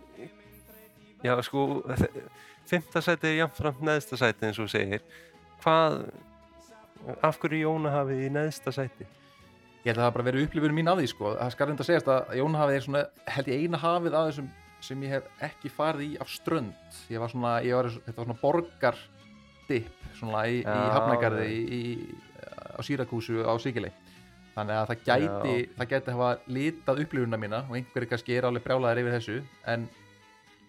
Já, sko, fimmta sæti er jafnframt neðsta sæti eins og segir. Hvað, af hverju Jóna hafið í neðsta sæti? ég held að það bara verið upplifun mín af því sko það skal reynda að segjast að Jónahafið er svona held ég eina hafið af þessum sem ég hef ekki farið í af strönd. Ég var svona, ég var, þetta var svona borgardipp svona í, í Já, Hafnagarði já. í, á Sýrakúsu á Sigilei þannig að það gæti, það gæti hafa litað upplifunna mína og einhverju kannski er alveg brjálæðir yfir þessu en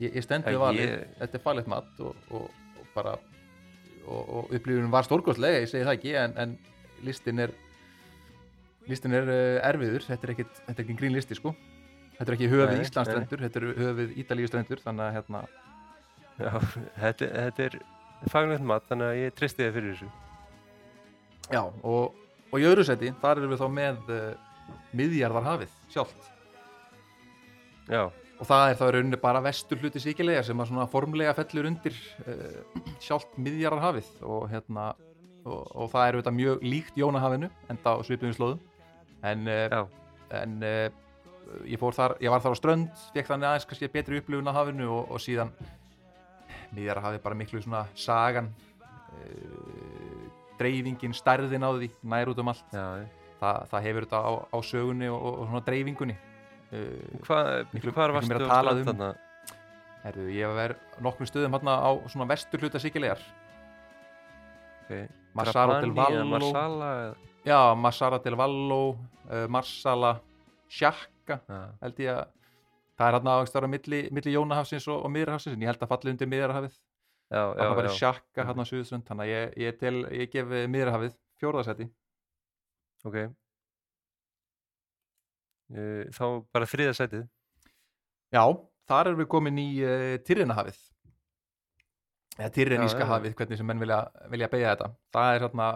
ég, ég stend við Já, valið, ég- þetta er fallet mat og, og, og bara og, og upplifunum var stórkostlega, ég segi það ekki en, en listin er listin er uh, erfiður, þetta er er ekki grín listi sko þetta er ekki höfið Nei, Íslandsstrendur, þetta er höfið Ítalíustrendur þannig að hérna, Já, þetta, þetta er fagnlegt mat, þannig að ég tristi þið fyrir þessu. já og, og í öðru seti, þar erum við þá með uh, miðjarðarhafið sjálft. Já, og það er þá rauninni bara vestur hluti síkilega sem að svona formlega fellur undir uh, sjálft miðjarðarhafið. Og hérna og, og það er auðvitað mjög líkt Jónahafinu enda á svipuðum slóðum. En, uh, en ég þar, ég var þar á strönd fekk þannig aðeins kannski betri upplifun á hafinu og, og síðan miðjarðarhafið bara miklu svona sagan uh, dreifingin, stærðin á því nær út um allt já. það, það hefur þetta á, á sögunni og, og svona dreifingunni uh, Hvað, Miklu- hvar varstu á strand um. þarna? Herðu, ég hef verið nokkrum stöðum hérna á svona vestur hluta Sikilegar Okay. Marsara del Vallo Marsala? Já, Marsara del Vallo uh, Marsala Sjakka Já, held ég að það er hérna á milli, milli Jónahafsins og, og Miðrahafsins en ég held að falli undir Miðrahafið það var bara. Sjakka hérna á Suðuströnd þannig að ég, ég, tel, ég gef Miðrahafið fjórðasæti ok. Uh, þá bara þriða sætið. Já, þar erum við komin í uh, Tyrrinahafið eða já. hafið, hvernig sem menn vilja, vilja beigja þetta það er hérna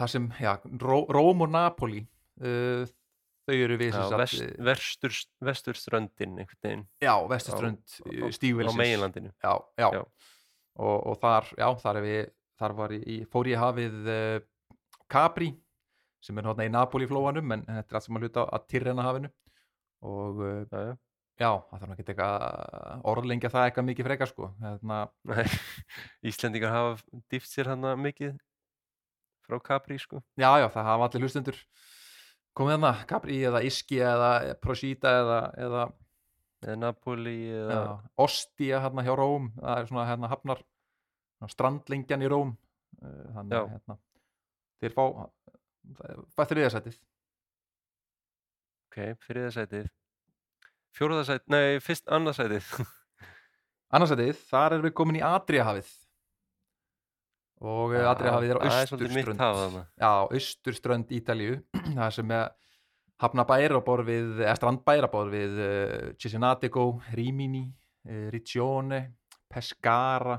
það sem, já, Ró, Róm og Napoli uh, þau eru við Já, vest, eh, vestur, vesturströndin einhvern veginn. Já, vesturströnd á- á stígvilsins meginlandinu. já, já. Og, og þar, já, þar við þar ég, í- fór ég hafið uh, Capri sem er hérna í Napoli flóanum en þetta er allt sem að hluta að Tyrrena hafinu. Og uh, Já, það þarf ekki eitthvað orðlengja það eitthvað mikið frekar sko. Nei, Íslendingar hafa dýft sér hann mikið frá Capri, sko. já, já, það hafa allir hlustendur komið þarna, Capri eða Iski eða Prosita eða, eða Eða Napoli eða... já, Ostia hérna hjá Róm það er svona hérna hafnar svona strandlengjan í Róm uh, þannig að hérna, þeir fá hvað þriðasætið Ok, þriða sætið. Fjóraða sætið, nei, fyrst annað sætið. annarsætið, þar erum við komin í Adriahafið og uh, Adriahafið er á Það er svolítið mitt austurströnd. já, austurströnd Ítalíu. Það sem er hafnabæri á borð við, eða strandbæri á borð við uh, Cesenatico, Rimini uh, Riccione, Pescara.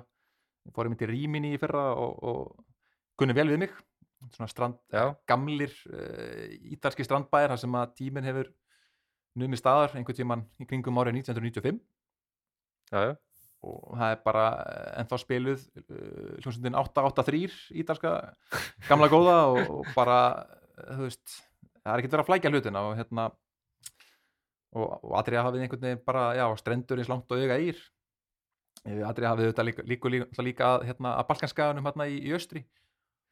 Við fórum inn til Rimini í fyrra og, og kunni vel við mig. Svona strand, Já. gamlir uh, ítalski strandbæri þar sem að tíminn hefur numið staðar einhvern tíman í kringum árið 1995 Já, já. Og það er bara eh, ennþá spiluð uh, hljómsundin 883 ítalska gamla góða og, og bara eh, þú veist, það er ekkert verið að flækja hlutina og hérna og, og Adria hafið einhvern veginn bara já, strendur eins langt og auga ír Adria hafið þetta líka, líka, líka, líka hérna, að Balkanskaganum hérna í, í Östri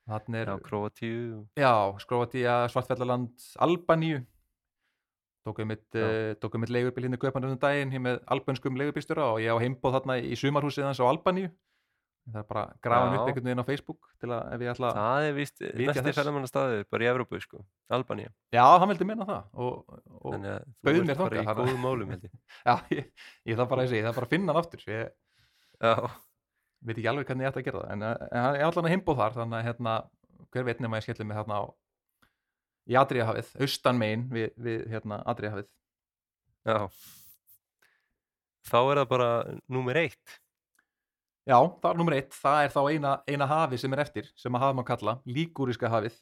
þannig er Króatíu Já, Skróatíja, Svartfjallaland, Albaníu tókum mitt, uh, tókum mitt leigubil hérna í Kaupanum um daginn hér með albönskum leigubílstjóra og ég á heimbóð þarna í sumarhúsið hans á Albaníu. Það er bara að grafa hann upp einhvern veginn á Facebook til að ef ég ætla Það er Vitja næsti þess. ferðamannastaður bara í Evrópu sko, Albanía. Já, hann vildi minna það og, og Þannig að þú ert bara í að- góðum málum ég. Já, ég, ég þarf bara að segja, ég þarf bara að finna hann aftur. Ég Já, veit ekki alveg hvernig ég ætti að gera það en, eh, en hann er allan að heimbóð þar þannig að hérna, hver veit nema ég skelli mig þarna á í Adriahafið, austan megin við, við hérna, Adriahafið já. Þá er það bara númer eitt. Já, það er nummer eitt, það er þá eina, eina hafið sem er eftir, sem að hafa maður kalla líkúriska hafið,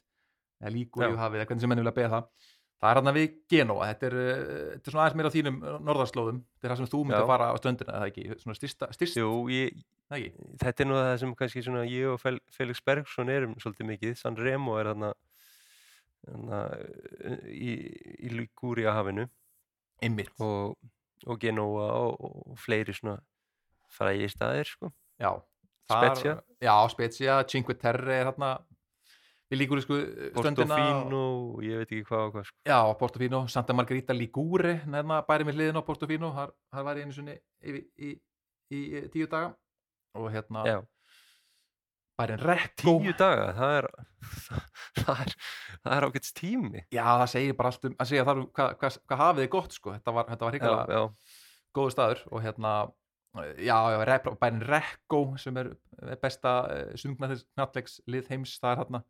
eða líkúríu Já. hafið, eða hvernig sem menn vilja beða það. Það er hann við Genova, þetta er, uh, þetta er svona aðeins meira á þínum norðarslóðum, þetta er það sem þú myndir Já. að fara á stöndina, eða ekki, svona styrsta, styrst, Jú, ég, ekki, þetta er nú það sem kannski svona ég og Fel- Felix Bergsson erum svolítið mikið, San Remo er þarna, þarna í, í Ligúria hafinu einmitt, og, og Genova og, og fleiri svona frægi staðir sko. já. Spezia. Já, Spezia, Cinque Terre er hérna við líkúrisku stöndina. Portofino ég veit ekki hvað og hvað sko. Já, Portofino, Santa Margarita Ligure, nefna bæri með hliðin á Portofino, þar, þar var ég einu sinni í, í, í, í tíu daga og hérna Já, bærin Rekko tíu daga, það er það er, það er ágætts tími. Já, það segir bara allt um, að segja þar um hvað hva, hva hafið þið gott sko, þetta var, þetta var já, hrigalega já, góðu staður og hérna, já, já, rep, bærin Rekko sem er er besta uh, sungnaðlegs lið heims, það er hérna.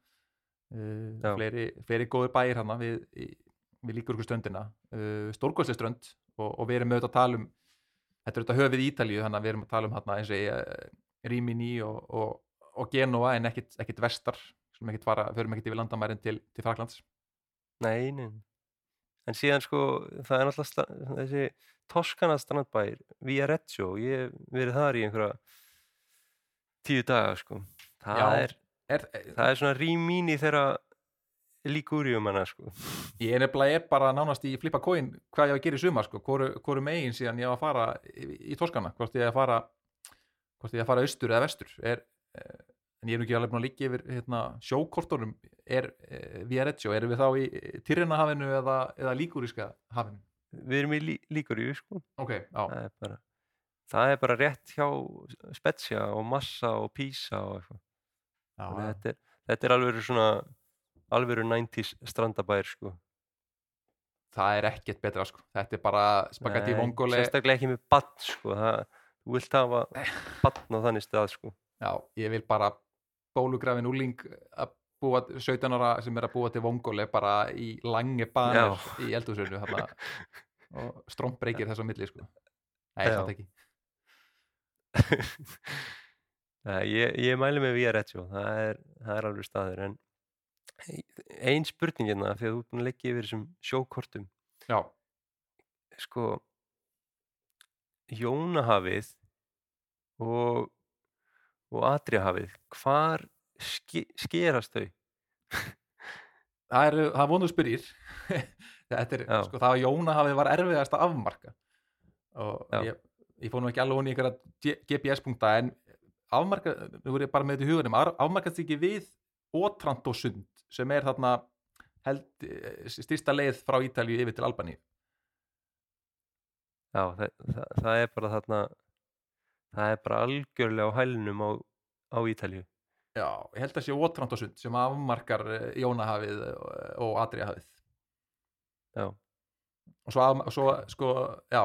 Uh, Já. fleiri, fleiri góður bæir hérna. Við, við líkur ykkur stöndina uh, stórgóðslega strönd og, og við erum auðvitað að tala um þetta er auðvitað höfið í Ítalíu, þannig að við erum að tala um hérna eins og ég, Rímini og, og, og Genova en ekkit vestar sem ekkit fara, förum ekkit yfir landamærin til, til Fraklands nei, nei en síðan sko, það er náttúrulega þessi Toskana strandbær Viareggio, ég hef verið þar í einhverja tíu daga sko. Það, Já. er, er, það er svona rýmín í þeirra líkúriumanna sko. Ég er nefnilega er bara nánast í flippa coin hvað ég á að gera í sumar sko, hvoru, megin síðan ég á að fara í, í Toskana, hvort ég á að fara hvort ég á að fara austur eða vestur er, en ég er ekki alveg búin að liggja yfir hérna, sjókortunum. Er eh, Viareggio, erum við þá í Tyrrena hafinu eða, eða Líkuríska hafinu? Við erum í lí, líkúriu sko. Ok, já, það er bara það er bara rétt hjá Spezia og Massa og Pisa og eitthvað. Þetta er, þetta er alveg svona alveg 90s strandabær sko. Það er ekkert betra sko. þetta er bara spagetti vongole sérstaklega ekki með bann sko. Það, þú vilt hafa bann á þannig stað sko Já, ég vil bara bólugrafin úling að búa 17 ára sem er að búa til vongole bara í langi banir Já. í þarna, og strómbreykir þess á milli sko. Nei, samt ekki Nei, ég, ég mæli með Viareggio það er, það er alveg staður en ein spurning hérna því að þú búin að leggja yfir þessum sjókortum Já, sko Jónahafið og og Adriahafið hvar ske, skerast þau? það er, það vonuð spyrir þetta er, Já. sko, það var Jóna hafið var erfiðast að afmarka og Já. ég, ég fór nú ekki alveg honi í einhverja GPS-punkta en afmarka, nú er ég bara með þetta í hugunum af- afmarkast ekki við Ótrantosund sem er þarna held, eh, styrsta leið frá Ítalíu yfir til Albaníu Já, það, það, það er bara þarna það er bara algjörlega á hælnum á, á Ítalíu. Já, ég held að sé Ótrantosund sem afmarkar eh, Jónahafið og, og Adriahafið Já. og svo, af, svo sko, já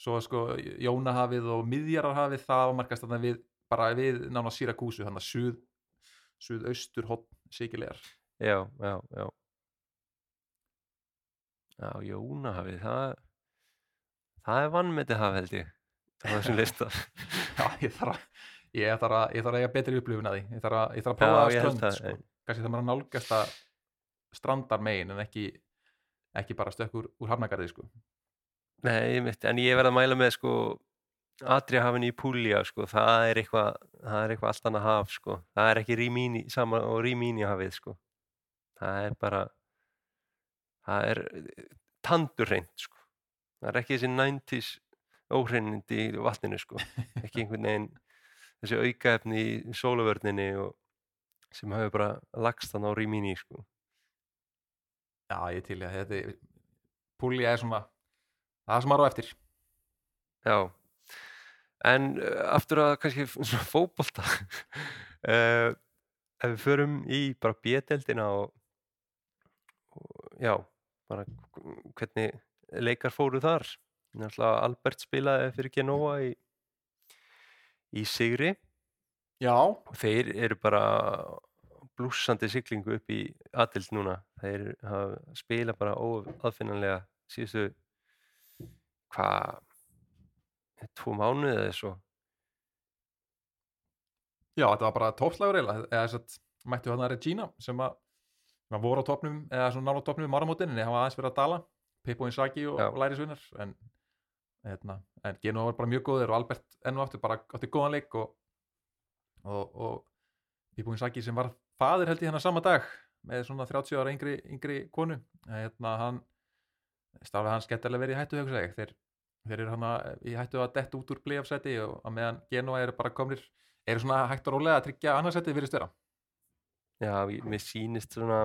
svo sko Jónahafið og Miðjararhafið það afmarkast þarna við bara við nána Sýrakúsu, þannig að suð suðaustur hotn sikilegar Já, já, já. Já, Jónahafið það það er vannmetið haf held ég á þessum lista. Já, ég þarf að ég þarf að, ég þarf að eiga betri upplifun að því. Ég þarf að, ég þarf að Já, prófa að ég held strönd það, sko. en- kannski það maður að nálgast að strandar megin en ekki ekki bara stökk úr, úr hafnagarði sko. Nei, mitt, en ég verð að mæla með sko Adriahafin í Púlja sko, það er eitthvað það er eitthvað allt annað haf sko. Það er ekki Rímíni sama og Rímíni hafið sko. Það er bara það er tandurreint sko. Það er ekki þessi 90s óhreinindi í vatninu sko. Ekki einhvern veginn þessi aukaefni í sólavörninni sem hefur bara lagst þann á Rímíni sko. Já, ég til ég að þetta Púlja er svona það sem maður á eftir. Já, en uh, aftur að kannski svona fótbolta uh, ef við förum í bara B-deldina og, og já, bara hvernig leikar fóru þar náttúrulega Albert spilaði fyrir Genoa í, í Sigri. Já, og þeir eru bara blúsandi siglingu upp í aðild núna. Þeir spila bara óaðfinnanlega síðustu hvað tvo mánuði eða svo. Já, þetta var bara toppslagur eða þess að mættu hann að Regina sem að voru á topnum eða svona nála topnum í maramótin en það hafa aðeins verið að dala. Pippo Inzaghi og, og lærisvinnar en, hérna, en Genoa var bara mjög góðir og Albert enn og aftur bara átti góðan leik og, og, og Pippo Inzaghi sem var fadir held ég hennar sama dag með svona 30 ára yngri, yngri konu. Hérna, hann staflega hann skemmtilega verið í hættu hugsa ég. Þeir, þeir eru hann í hættu að detta út úr blíafsæti og að meðan Genoa eru bara komnir eru svona hægt og rólega að tryggja annarsæti fyrir störa. Já, mér sýnist svona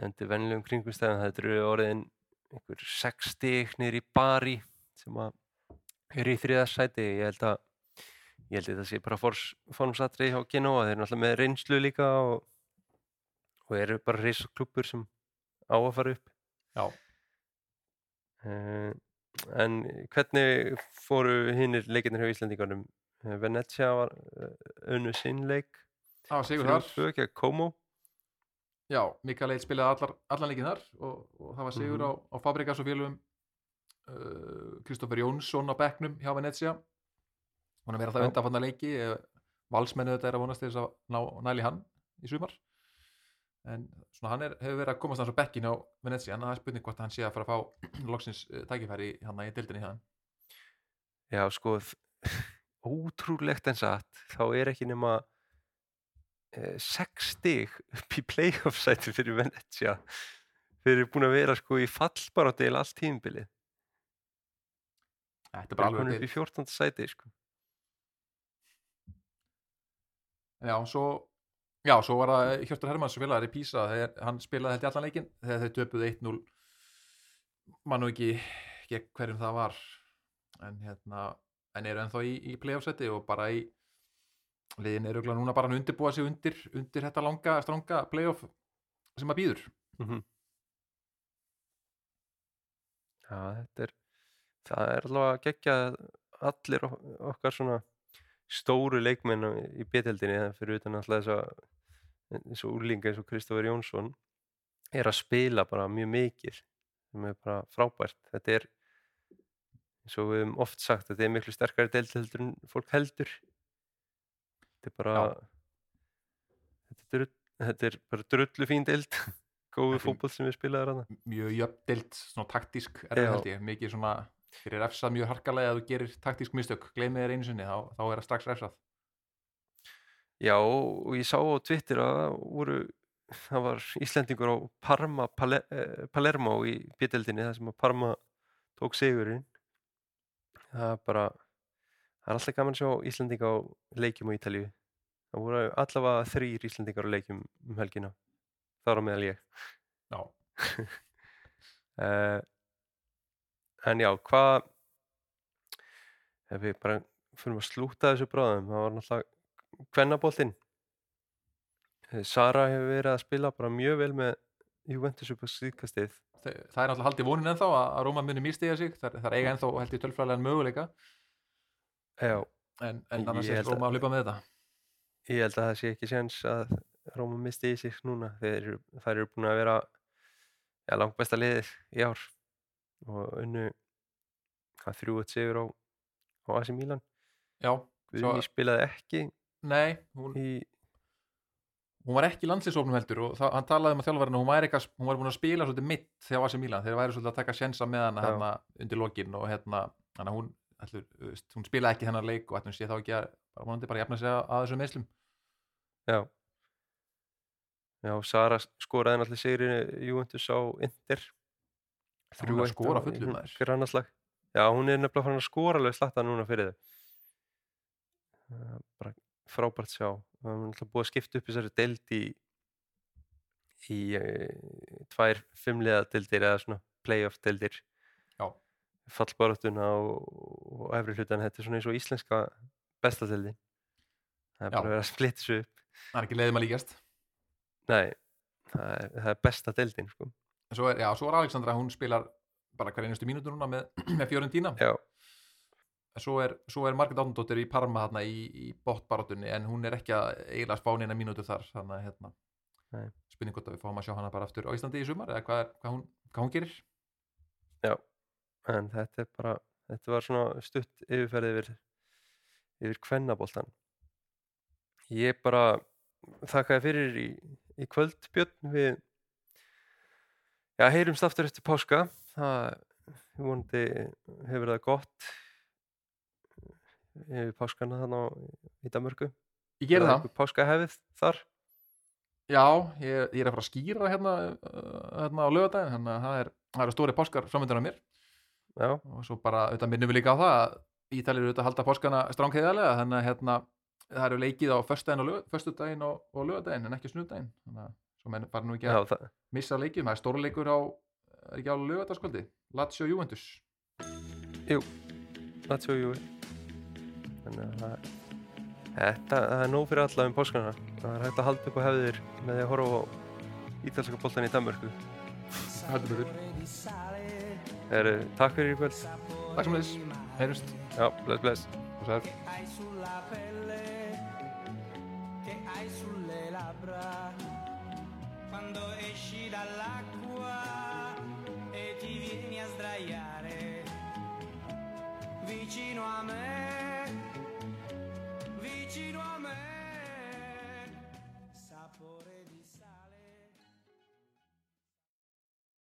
endur vennilegum kringumstæðum þetta eru orðin einhver sex stig niður í bari sem eru í þriðarsæti ég held að ég held að þetta sé bara formsatri hjá Genoa þeir eru náttúrulega með reynslu líka og, og eru bara reysklubur sem á að fara upp. Já. Uh, en hvernig fóru hinnir leikirnir hjá Íslandingarnum Eh, Venezia var önnu sinn leik. Það var sigur þar. Como. Já, Mikael Eitt spilaði allan leikin þar og, og það var sigur Mhm. á, á Fabrikas og félugum Kristoffer Jónsson á bekknum hjá Venezia hún er verið það Já. undanfanna leiki eh, valsmennu þetta er að vonast þess að ná næli hann í sumar en svona hann er, hefur verið að komast hans á bekkin á Venezia en það er spurning hvort hann sé að fara að fá loksins eh, tækifæri hann í dildinni hann Já, sko, ótrúlegt en satt, þá er ekki nema eh, sex stig upp í playoff sæti fyrir Venezia. Þeir eru búin að vera sko í fallbarátti allt tímbilið. Þetta er bara alveg upp í 14. sæti, sko. Já, svo, já, svo var það Hjörtur Hermanns félagari í Písa, þegar hann spilaði held í allan leikinn þegar þeir töpuðu 1-0 mann og ekki gegn hverjum það var en hérna en eru ennþá í, í playoff-seti og bara í liðin eru örugglega núna bara að undirbúa sig undir, undir þetta langa, stranga playoff sem að býður Mm Já, þetta er, það er allavega geggja allir ok- okkar svona stóru leikmenn á- í beteldinni fyrir utan alltaf þess að eins og úrlinga eins og Kristoffer Jónsson er að spila bara mjög mikið sem er bara frábært. Þetta er eins og við höfum oft sagt þetta er miklu sterkari deild heldur en fólk heldur. Þetta er bara þetta er, þetta er bara drullu fín deild. Góðu fótboll sem við spilaðum mjög jöfndild, svona taktísk er Já. held ég, mikið svona fyrir refsað mjög harkalega að þú gerir taktísk mistök gleymið þér einu sinni, þá, þá er það strax refsað Já, og ég sá á Twitter að það voru, það var Íslendingur á Parma, eh, Palermo í bjöldinni, það sem að Parma tók sigurinn. Það er bara, það er alltaf gaman að sjá Íslendinga á leikjum á Ítalíu. Það voru allavega þrýr Íslendingar á leikjum um helgina, þar á meðal ég. Já, Uh, en já, hvað, ef við bara fyrir að slúta þessu bráðum, það var náttúrulega kvennaboltinn. Eh, Sara hefur verið að spila bara mjög vel með Juventus upp á síðkastið. Það er náttúrulega haldið vonin ennþá að, Róma muni mýrstiga sig, það, það er eiga ennþá held ég tölfræðilegan möguleika Já, en, en annars er Róma að hlaupa með þetta ég held að það sé ekki séns að Róma misti í sig núna. Þeir eru, þær eru búin að vera ja, langt besta liðið í ár og unnu hvað þrjú eitt sigur á, á AC Milan. Já, Guðni spilaði ekki nei, hún, í, hún var ekki landslýsofnum heldur og það, hann talaði um að þjálfarinn hún, hún var búin að spila svolítið mitt þegar AC Milan, þeir væri svolítið að taka sjensa með hana Já. hérna undir lokin og hérna, að hún ætlur, hún spilaði ekki þennan leik og ætlum sé þá ekki að bara bara jafna sig að, að þessum meðslum Já Já, Sara skoraði náttúrulega sigri Juventus á Inter Er að skora fullu, maður. Fyrir annarslag Já, hún er nefnilega farin að skora alveg slatta núna fyrir þau bara frábært sjá það er náttúrulega búið að skipta upp þessari deild í í e, tvær fimmliða deildir eða svona playoff deildir Já. fallbaráttuna og, og efri hlutan þetta er svona eins og íslenska bestadeildin það er Já. bara verið að splitta þessu upp það er ekki leiðum að líkast nei, það er, það er besta deildin sko. Svo er, já, svo er Alexandra, hún spilar bara hver einustu mínútur núna með, með Fiorentina. Já, svo er, svo er Margrét Átnandóttir í Parma þarna í, í botbarátunni en hún er ekki að eiginlega spá neina mínútur þar þannig að hérna spurning hvort að við fáum að sjá hana bara aftur á Íslandi í sumar eða hvað, er, hvað, hún, hvað hún gerir. En þetta er bara þetta var svona stutt yfirferð yfir yfir kvennaboltan ég bara þakkaði fyrir í, í kvöld Björn við já, heyrumst aftur eftir páska. Það vonandi hefur það gott yfir páskana þannig á í Danmörku. Ég gerir það, páskahefið þar? Já, ég, ég er að fara að skýra hérna, uh, hérna á lögadaginn þannig að það er, það eru stóri páskar framöndan á mér. Já, og svo bara, auðvitað minnum við líka á það að Ítalir eru auðvitað að halda páskana strángheðalega þannig að hérna, það eru leikið á föstudaginn og, og, og lögadaginn en ekki snudaginn þannig að svo menn fara nú ekki já, að það, missa leikið, það er stórleikur á er ekki á lögadagskvöldi, Lazio Juventus. Lazio Juve. Þannig að Þetta, er nóg fyrir alla um páskana. Það er hægt að halda upp á hefðir með því að horfa á ítalska boltan í Danmörku. Heldur betur. Heru, Takk fyrir í kvöld. Takk sem þess, heyrjumst Já, bless, bless